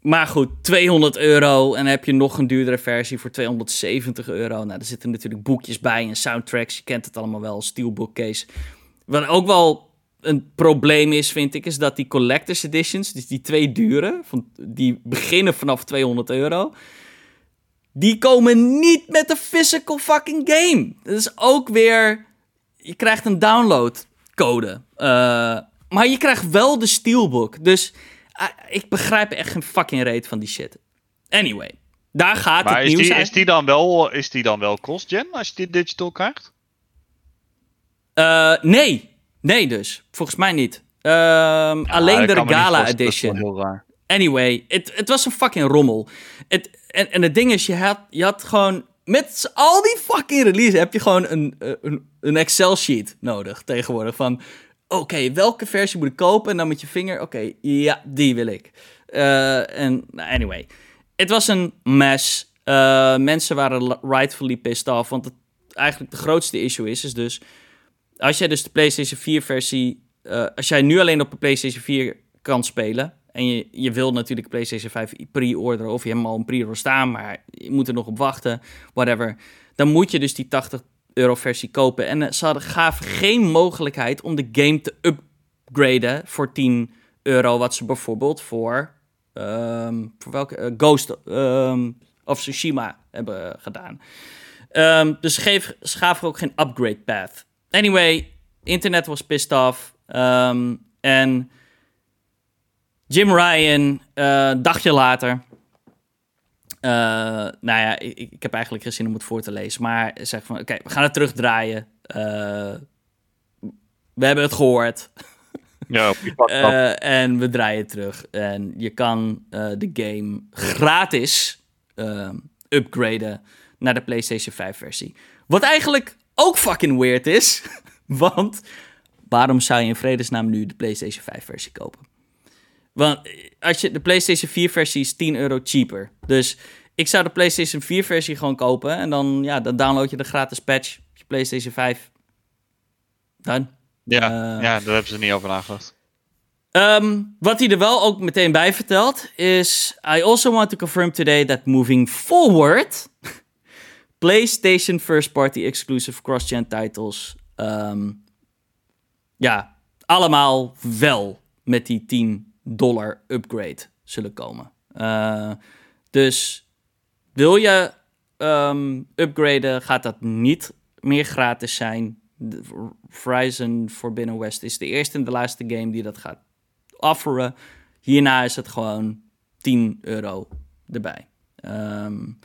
Maar goed, 200 euro en dan heb je nog een duurdere versie voor 270 euro. Nou, er zitten natuurlijk boekjes bij en soundtracks. Je kent het allemaal wel, steelbook case. Wat ook wel een probleem is, vind ik, is dat die collector's editions, dus die twee dure, van, die beginnen vanaf 200 euro, die komen niet met de physical fucking game. Dat is ook weer, je krijgt een downloadcode. Eh, maar je krijgt wel de steelbook. Dus ik begrijp echt geen fucking reet van die shit. Anyway, daar gaat Maar het is nieuws die, uit. is, die dan wel, is die dan wel cross-gen als je die digital krijgt? Eh, nee, nee dus. Volgens mij niet. Ehm, alleen de Regala voorstellen, dat is wel Edition. heel raar. Anyway, het, was een fucking rommel. En, en het ding is, je had, je had gewoon... Met al die fucking releases heb je gewoon een, een, een Excel-sheet nodig tegenwoordig. Van, oké, welke versie moet ik kopen? En dan met je vinger, oké, ja, die wil ik. Uh, en nou, anyway, het was een mess. Uh, mensen waren rightfully pissed off. Want het, eigenlijk de grootste issue is, is dus... Als jij dus de PlayStation 4 versie... Uh, als jij nu alleen op de PlayStation 4 kan spelen... En je, je wil natuurlijk PlayStation 5 pre-orderen... of je hebt hem al een pre-order staan... maar je moet er nog op wachten, whatever... dan moet je dus die 80 euro versie kopen. En ze hadden, gaven geen mogelijkheid om de game te upgraden voor 10 euro... wat ze bijvoorbeeld voor... Um, voor welke? Uh, Ghost um, of Tsushima hebben gedaan. Um, dus ze, geef, ze ook geen upgrade path. Anyway, internet was pissed off. en Jim Ryan, uh, dagje later. Uh, nou ja, ik, ik, heb eigenlijk geen zin om het voor te lezen. Maar zeg van, oké, we gaan het terugdraaien. Uh, we hebben het gehoord. (laughs) Ja, uh, en we draaien terug. En je kan de game gratis upgraden naar de PlayStation 5 versie. Wat eigenlijk ook fucking weird is. (laughs) Want waarom zou je in vredesnaam nu de PlayStation 5 versie kopen? Want als je de PlayStation 4 versie is 10 euro cheaper. Dus ik zou de PlayStation 4 versie gewoon kopen. En dan, ja, dan download je de gratis patch op je PlayStation 5. Dan. Ja, uh, ja, daar hebben ze niet over nagedacht. Um, wat hij er wel ook meteen bij vertelt is... I also want to confirm today that moving forward... (laughs) PlayStation first party exclusive cross-gen titles... Um, ja, allemaal wel met die 10 dollar upgrade zullen komen. Uh, dus wil je um, upgraden, gaat dat niet meer gratis zijn. Horizon Forbidden West is de eerste en de laatste game die dat gaat offeren. Hierna is het gewoon 10 euro erbij. Um,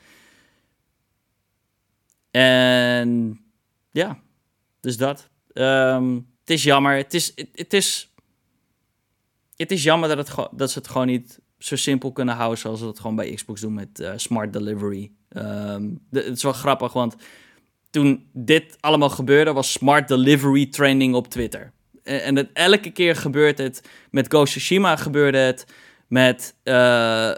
en ja, dus dat. Um, het is jammer. Het is, het is het is jammer dat, het, dat ze het gewoon niet zo simpel kunnen houden zoals ze dat gewoon bij Xbox doen met uh, smart delivery. Um, het is wel grappig, want toen dit allemaal gebeurde, was smart delivery trending op Twitter. En, en elke keer gebeurt het. Met Ghost gebeurde het. Met uh,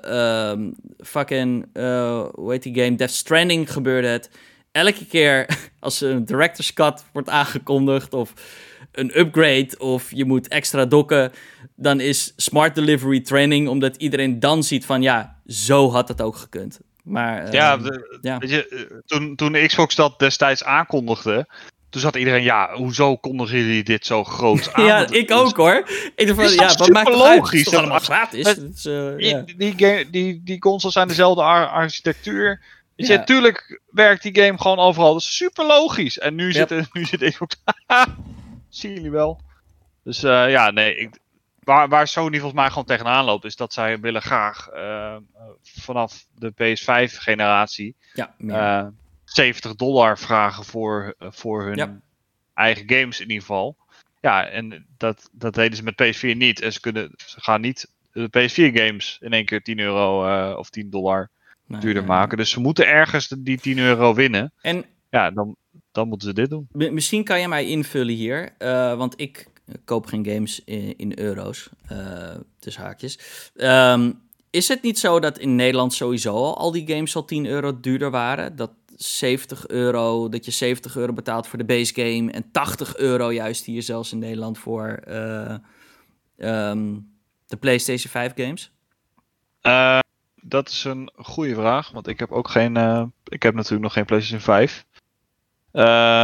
um, fucking, uh, hoe heet die game? Death Stranding gebeurde het. Elke keer (laughs) als een director's cut wordt aangekondigd of een upgrade of je moet extra dokken, dan is smart delivery training, omdat iedereen dan ziet van ja, zo had het ook gekund. Maar, ja, uh, ja. Weet je, eh, toen, toen Xbox dat destijds aankondigde, toen zat iedereen, ja, hoezo kondigen jullie dit zo groot (laughs) aan? ja, ik ook hoor. Ik dacht van, ja, wat maakt het logisch? Allemaal gratis. Is, uh, die, ja. die, die, die, die consoles zijn dezelfde ar architectuur. Weet je, natuurlijk werkt die game gewoon overal. Dat is super logisch. En nu yep. zit, nu zit Xbox (laughs) zien jullie wel. Dus uh, ja, nee, ik, waar, waar Sony volgens mij gewoon tegenaan loopt, is dat zij willen graag uh, vanaf de PS5-generatie ja, 70 dollar vragen voor, voor hun ja. eigen games in ieder geval. Ja, en dat, dat deden ze met PS4 niet. En ze, kunnen, ze gaan niet de PS4-games in één keer 10 euro of 10 dollar nee, duurder nee, maken. Dus ze moeten ergens die 10 euro winnen. En ja, dan, dan moeten ze dit doen. Misschien kan je mij invullen hier, uh, want ik koop geen games in, in euro's, uh, tussen haakjes. Um, is het niet zo dat in Nederland sowieso al, al die games al 10 euro duurder waren? Dat 70 euro, dat je 70 euro betaalt voor de base game en 80 euro juist hier zelfs in Nederland voor uh, um, de PlayStation 5 games? dat is een goede vraag, want ik heb ook geen, ik heb natuurlijk nog geen PlayStation 5. Uh,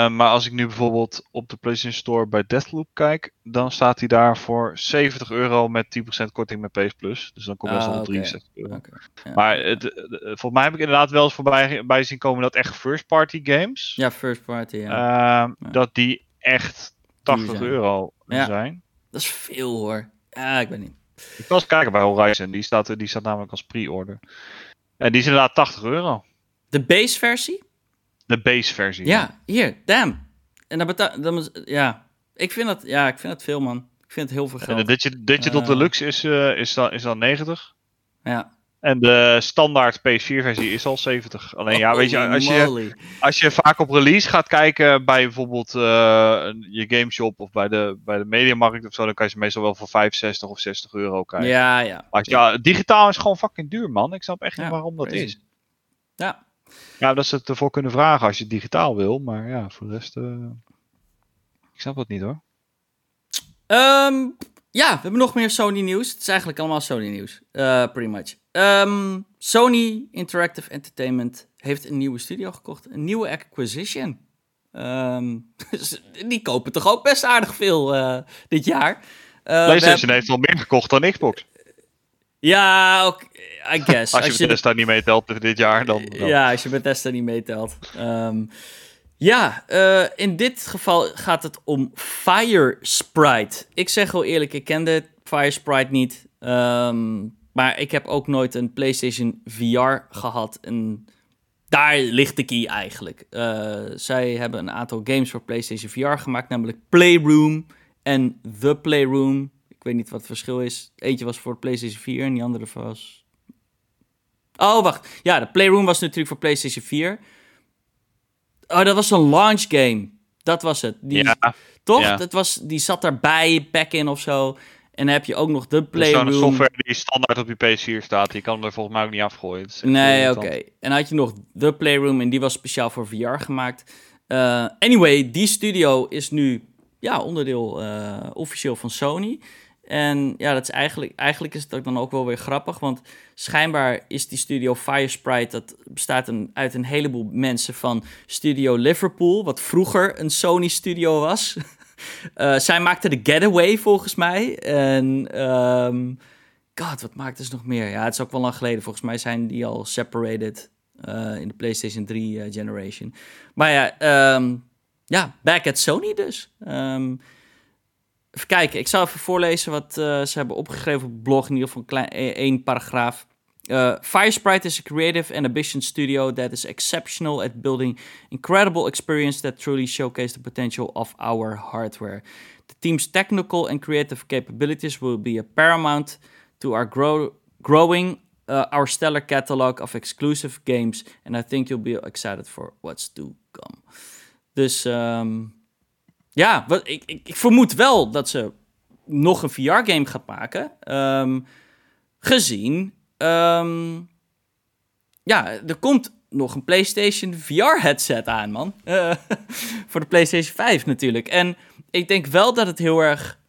maar als ik nu bijvoorbeeld op de PlayStation Store bij Deathloop kijk, dan staat hij daar voor 70 euro met 10% korting met PS Plus. Dus dan kom je ah, op 63 euro. Okay. Ja. Maar het, het, volgens mij heb ik inderdaad wel eens voorbij bij zien komen dat echt first party games. Ja, first party, ja. Ja. Dat die echt 80 zijn. euro zijn. Dat is veel hoor. Ja, ik weet niet. Ik was kijken bij Horizon, die staat, die staat namelijk als pre-order. En die is inderdaad 80 euro. De base versie? De base versie. Ja, hier, damn. En dan betaal dan, ja. Ik vind dat, ja, ik vind het veel, man. Ik vind het heel veel geld. En de Digital uh, Deluxe is, uh, is, dan, is dan 90. Ja. En de standaard PS4-versie is al 70. Alleen ja, weet je, als je, als je vaak op release gaat kijken bij bijvoorbeeld eh, een- je gameshop of bij de, bij de mediamarkt of zo, dan kan je ze meestal wel voor 65 of 60 euro krijgen. Ja, ja. Maar als je- ja, digitaal is gewoon fucking duur, man. Ik snap echt niet Ja, waarom dat crazy. is. Ja. Ja, dat ze het ervoor kunnen vragen als je het digitaal wil, maar ja, voor de rest. eh, ik snap het niet hoor. Ehm, ja, we hebben nog meer Sony nieuws. Het is eigenlijk allemaal Sony nieuws. Eh, pretty much. Ehm, Sony Interactive Entertainment heeft een nieuwe studio gekocht. Een nieuwe acquisition. Ehm, (laughs) dus die kopen toch ook best aardig veel eh, dit jaar. PlayStation hebben- heeft al meer gekocht dan Xbox. Ja, oké, I guess. (laughs) Als je Bethesda niet meetelt dit jaar, dan. dan- Ja, als je Bethesda niet meetelt. Ehm, ja, eh, in dit geval gaat het om Fire Sprite. Ik zeg wel eerlijk, ik kende Fire Sprite niet. Ehm, maar ik heb ook nooit een PlayStation VR gehad. En daar ligt de key eigenlijk. Eh, zij hebben een aantal games voor PlayStation VR gemaakt, namelijk Playroom en The Playroom. Ik weet niet wat het verschil is. Eentje was voor PlayStation 4 en die andere was Oh, wacht. Ja, de Playroom was natuurlijk voor PlayStation 4. Oh, dat was een launch game. Dat was het. Die, Ja, toch? ja. Dat was, die zat daarbij, back-in of zo. En dan heb je ook nog de dat is zo'n Playroom. software die standaard op je PS4 staat. Die kan hem er volgens mij ook niet afgooien. Nee, oké. En dan had je nog de Playroom en die was speciaal voor VR gemaakt. Eh, anyway, die studio is nu ja, onderdeel eh, officieel van Sony. En ja, dat is eigenlijk, eigenlijk is het dan ook wel weer grappig, want schijnbaar is die studio Firesprite, dat bestaat een, uit een heleboel mensen van Studio Liverpool, wat vroeger een Sony studio was. (laughs) Eh, zij maakte de Getaway volgens mij. En ehm, God, wat maakten ze nog meer? Ja, het is ook wel lang geleden. Volgens mij zijn die al separated eh, in de PlayStation 3 eh, generation. Maar ja, ehm, ja, back at Sony dus. Ehm, even kijken, ik zal even voorlezen wat eh, ze hebben opgegeven op het blog. In ieder geval een klein, e- één paragraaf. Uh, Firesprite is a creative and ambitious studio that is exceptional at building incredible experience that truly showcase the potential of our hardware. The team's technical and creative capabilities will be a paramount to our grow, growing uh, our stellar catalog of exclusive games, and I think you'll be excited for what's to come. Dus ehm, ja, ik, ik, ik vermoed wel dat ze nog een VR-game gaat maken. ehm, gezien, ehm, ja, er komt nog een PlayStation VR-headset aan, man. (laughs) Voor de PlayStation 5 natuurlijk. En ik denk wel dat het heel erg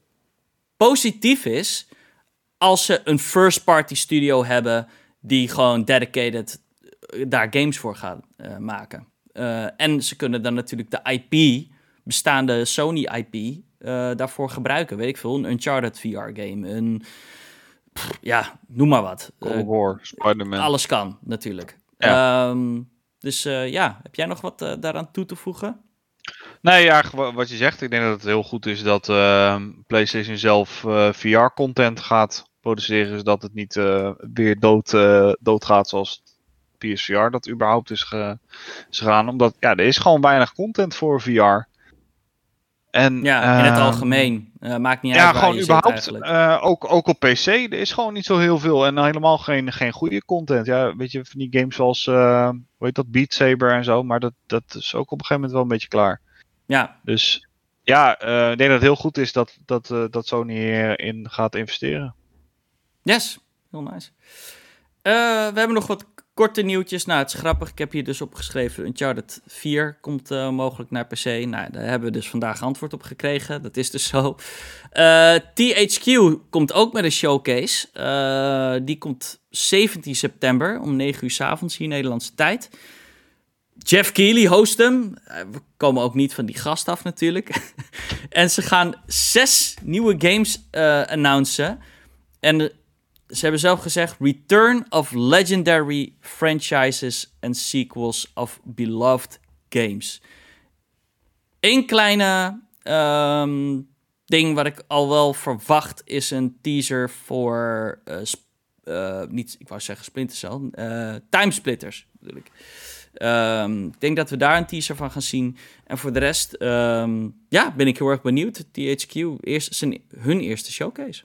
positief is als ze een first-party studio hebben die gewoon dedicated eh, daar games voor gaan eh, maken. Eh, en ze kunnen dan natuurlijk de IP, bestaande Sony IP, eh, daarvoor gebruiken. Weet ik veel, een Uncharted VR-game, een... pff, ja, noem maar wat. God Eh, War, Spider-Man. alles kan, natuurlijk. Ja. Ehm, dus eh, ja, heb jij nog wat daaraan toe te voegen? Nee, ja, wat je zegt, ik denk dat het heel goed is dat ehm, PlayStation zelf VR-content gaat produceren, zodat het niet weer dood, doodgaat zoals PSVR dat überhaupt is, ge- is gegaan. Omdat ja, er is gewoon weinig content voor VR. En, Ja, in het ehm, algemeen. Eh, maakt niet uit Ja, gewoon überhaupt. eh, ook, ook op PC. Er is gewoon niet zo heel veel. En helemaal geen, geen goede content. Ja, weet je, van die games zoals. eh hoe heet dat? Beat Saber en zo. Maar dat, dat is ook op een gegeven moment wel een beetje klaar. Ja, Dus ja, ik denk dat het heel goed is dat, dat, dat Sony hierin gaat investeren. yes. Heel nice. We hebben nog wat korte nieuwtjes. Nou, het is grappig. Ik heb hier dus opgeschreven. Uncharted 4 komt eh, mogelijk naar PC. Nou, daar hebben we dus vandaag antwoord op gekregen. Dat is dus zo. Eh, THQ komt ook met een showcase. Eh, die komt 17 september om 9 uur s avonds hier Nederlandse tijd. Jeff Keighley host hem. We komen ook niet van die gast af natuurlijk. (laughs) en ze gaan zes nieuwe games announcen. En ze hebben zelf gezegd: Return of legendary franchises and sequels of beloved games. Eén kleine ehm, ding wat ik al wel verwacht is een teaser voor. eh, niet, ik wou zeggen Splinter Cell. eh Timesplitters bedoel ik. Ehm, ik denk dat we daar een teaser van gaan zien. En voor de rest, ehm, ja, ben ik heel erg benieuwd. THQ, eerst, hun eerste showcase.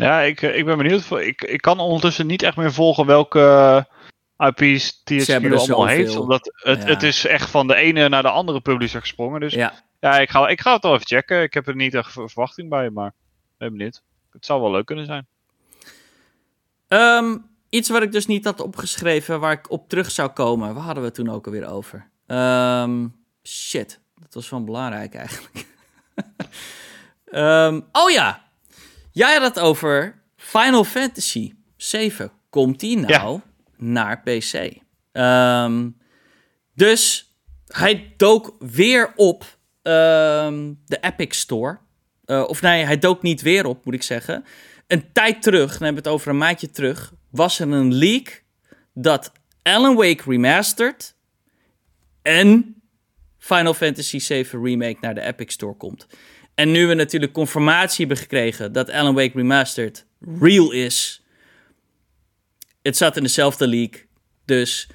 Ja, ik, ik ben benieuwd. Ik, ik kan ondertussen niet echt meer volgen welke IP's THQ allemaal heeft. zoveel. Omdat het, Ja. het is echt van de ene naar de andere publisher gesprongen. Dus ja, Ja, ik, ga, ik ga het wel even checken. Ik heb er niet echt ver- verwachting bij, maar ik ben benieuwd. Het zou wel leuk kunnen zijn. Ehm, iets wat ik dus niet had opgeschreven, waar ik op terug zou komen. Waar hadden we het toen ook alweer over? Ehm, shit, dat was wel belangrijk eigenlijk. (laughs) Ehm, oh ja, jij had het over Final Fantasy 7. Komt die nou naar PC? Ehm, dus hij dook weer op ehm, de Epic Store. Eh, of nee, hij dook niet weer op, moet ik zeggen. Een tijd terug, dan hebben we het over een maandje terug, was er een leak dat Alan Wake Remastered en Final Fantasy VII Remake naar de Epic Store komt. En nu we natuurlijk confirmatie hebben gekregen dat Alan Wake Remastered real is, het zat in dezelfde leak, dus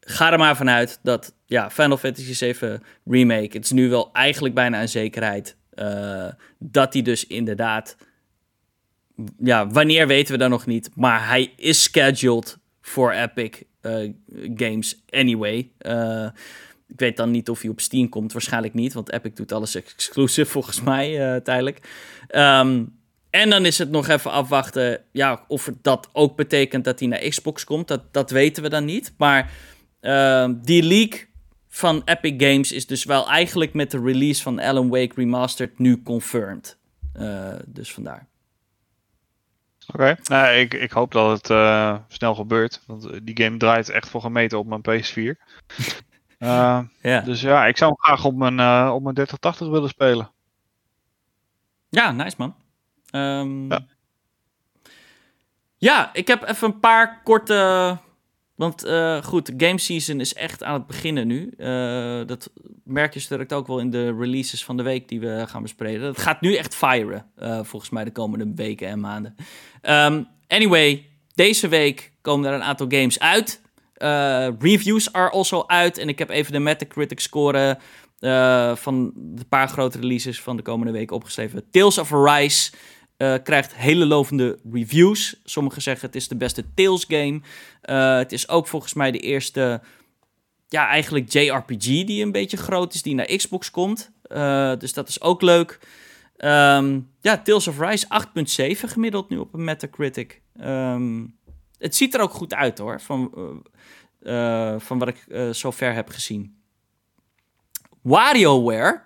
ga er maar vanuit dat ja, Final Fantasy VII Remake, het is nu wel eigenlijk bijna een zekerheid eh, dat die dus inderdaad, ja, wanneer weten we dan nog niet, maar hij is scheduled voor Epic eh, Games anyway. Eh, ik weet dan niet of hij op Steam komt, waarschijnlijk niet, want Epic doet alles exclusive volgens mij eh, tijdelijk. Ehm, en dan is het nog even afwachten ja, of dat ook betekent dat hij naar Xbox komt. Dat, dat weten we dan niet. Maar ehm, die leak van Epic Games is dus wel eigenlijk met de release van Alan Wake Remastered nu confirmed. Eh, dus vandaar. Oké. Nou, ik, ik hoop dat het eh, snel gebeurt. Want die game draait echt voor gemeten op mijn PS4. Eh, Ja. dus ja, ik zou hem graag op mijn, eh, op mijn 3080 willen spelen. Ja, nice man. Ehm, Ja. ja. ik heb even een paar korte. Want eh, goed, game season is echt aan het beginnen nu. Dat merk je sterk ook wel in de releases van de week die we gaan bespreken. Het gaat nu echt firen, volgens mij de komende weken en maanden. Ehm, anyway, deze week komen er een aantal games uit. Eh, reviews are also uit. En ik heb even de Metacritic score eh, van de paar grote releases van de komende week opgeschreven. Tales of Arise eh, krijgt hele lovende reviews. Sommigen zeggen het is de beste Tales game. Het is ook volgens mij de eerste, ja, eigenlijk JRPG die een beetje groot is, die naar Xbox komt. Dus dat is ook leuk. Ehm, ja, Tales of Rise 8.7 gemiddeld nu op een Metacritic. Ehm, het ziet er ook goed uit hoor, van, eh, van wat ik eh zover heb gezien. WarioWare,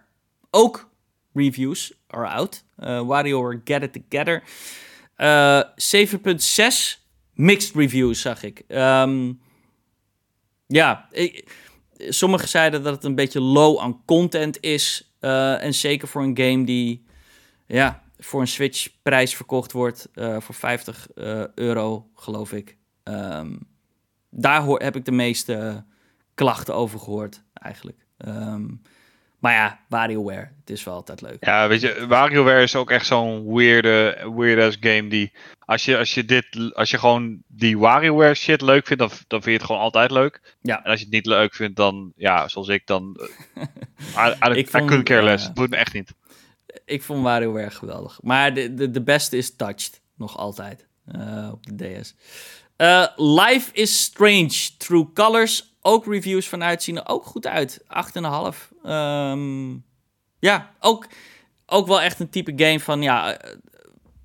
ook reviews are out. Eh WarioWare Get It Together. Eh 7.6 mixed reviews zag ik. Ehm, ja, sommigen zeiden dat het een beetje low aan content is. en zeker voor een game die ja, voor een Switch prijs verkocht wordt. voor 50 eh, euro, geloof ik. Ehm, daar hoor, heb ik de meeste klachten over gehoord, eigenlijk. Ehm, maar ja, WarioWare, het is wel altijd leuk. Ja, weet je, WarioWare is ook echt zo'n weirde, weird-ass game die... Als je, als, je dit, als je gewoon die WarioWare shit leuk vindt, dan, dan vind je het gewoon altijd leuk. Ja. En als je het niet leuk vindt, dan, ja, zoals ik, dan... (laughs) eh, I, I, Ik I vond, couldn't care less. eh, Het doet me echt niet. Ik vond WarioWare geweldig. Maar de, de, de beste is Touched, nog altijd, eh, op de DS. Eh, Life is Strange, True Colors. Ook reviews vanuit zien er ook goed uit. 8,5. Ehm ja, ook, ook wel echt een type game van, ja... eh,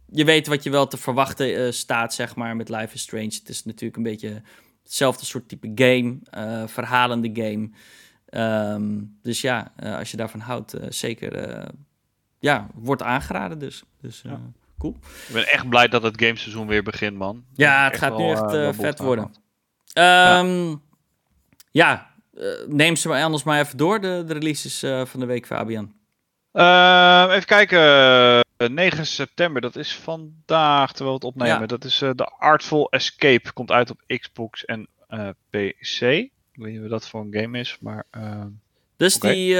je weet wat je wel te verwachten eh, staat, zeg maar, met Life is Strange. Het is natuurlijk een beetje hetzelfde soort type game. verhalende game. Ehm, dus ja, als je daarvan houdt, zeker... ja, wordt aangeraden dus. Dus Ja. Cool. Ik ben echt blij dat het gameseizoen weer begint, man. Ja, het gaat nu echt eh, eh, vet worden. gehad. Ehm, ja, eh, neem ze maar anders maar even door, de, de releases van de week, Fabian. Ehm, even kijken. eh, 9 september, dat is vandaag terwijl we het opnemen. Ja. Dat is de Artful Escape. Komt uit op Xbox en PC. Ik weet niet wat dat voor een game is, maar... ehm, Dus die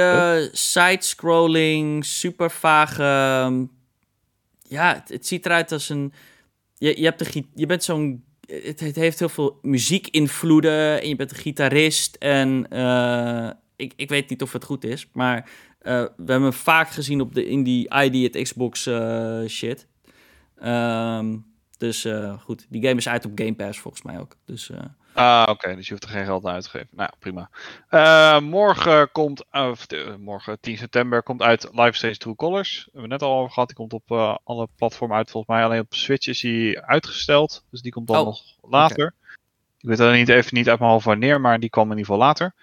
side-scrolling, super vage... ja, het, het ziet eruit als een... Je, je, hebt de, je bent zo'n... Het, het heeft heel veel muziekinvloeden en je bent een gitarist. En eh, ik, ik weet niet of het goed is, maar eh, we hebben hem vaak gezien op de, in die ID at Xbox eh, shit. Ehm, Dus goed, die game is uit op Game Pass volgens mij ook. Dus, Ah, oké, dus je hoeft er geen geld aan uit te geven. Nou, prima. Eh, morgen komt, of, eh, morgen 10 september komt uit Live Stage True Colors. We hebben het net al over gehad. Die komt op alle platformen uit volgens mij. Alleen op Switch is hij uitgesteld. Dus die komt dan Oh, nog later. Ik weet dan niet, even niet uit mijn hoofd wanneer, maar die kwam in ieder geval later.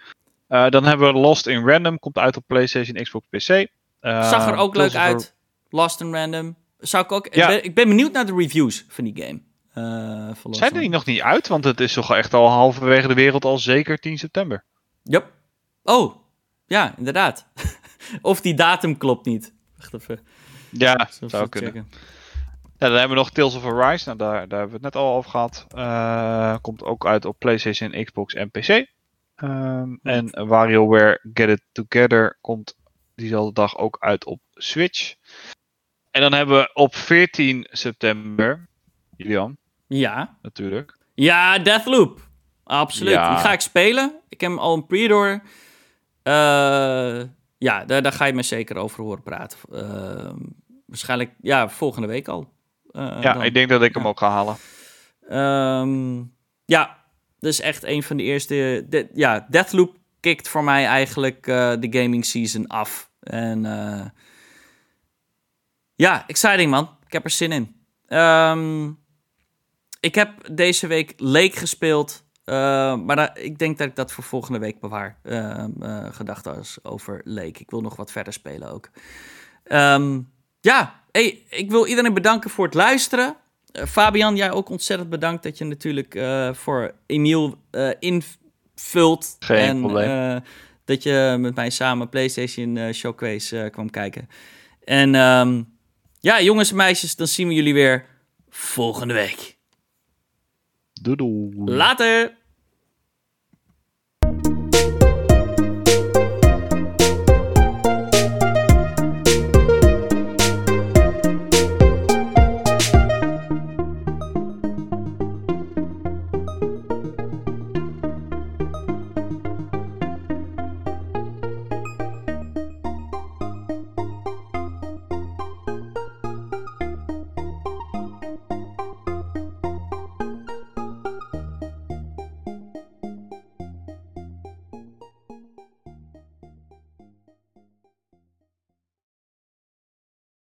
Dan hebben we Lost in Random. Komt uit op PlayStation, Xbox, PC. Zag er ook leuk uit. Lost and Random. Zou ik ook. Ja. Ik, ben, ik ben benieuwd naar de reviews van die game. Eh, Zijn die nog niet uit? Want het is toch echt al halverwege de wereld al zeker 10 september. Yep. Oh, ja, inderdaad. (laughs) of die datum klopt niet. Wacht even. Ja, Even zou kunnen. checken. Ja, dan hebben we nog Tales of Arise. Nou, daar, daar hebben we het net al over gehad. Eh, komt ook uit op PlayStation, Xbox en PC. Ehm, en WarioWare Get It Together komt diezelfde dag ook uit op Switch. En dan hebben we op 14 september, Julian, Ja. natuurlijk. Ja, Deathloop. Absoluut. Ja. Die ga ik spelen. Ik heb hem al een pre-door. Eh, ja, daar, daar ga je me zeker over horen praten. Eh, waarschijnlijk, ja, volgende week al. Eh, ja, dan. ik denk dat ik hem ook ga halen. Ehm, ja, dat is echt een van de eerste. de- ja, Deathloop kikt voor mij eigenlijk eh, de gaming season af. En ja, exciting man. Ik heb er zin in. Ehm, ik heb deze week Lake gespeeld. eh, maar da- ik denk dat ik dat voor volgende week bewaar. Ehm, eh, gedachten als over Lake. Ik wil nog wat verder spelen ook. Ehm, ja, hey, ik wil iedereen bedanken voor het luisteren. Eh, Fabian, jij ook ontzettend bedankt dat je natuurlijk eh, voor Emiel eh, invult. Geen en probleem. eh, dat je met mij samen PlayStation eh, Showcase eh, kwam kijken. En ehm, ja, jongens en meisjes, dan zien we jullie weer volgende week. Doei. Later!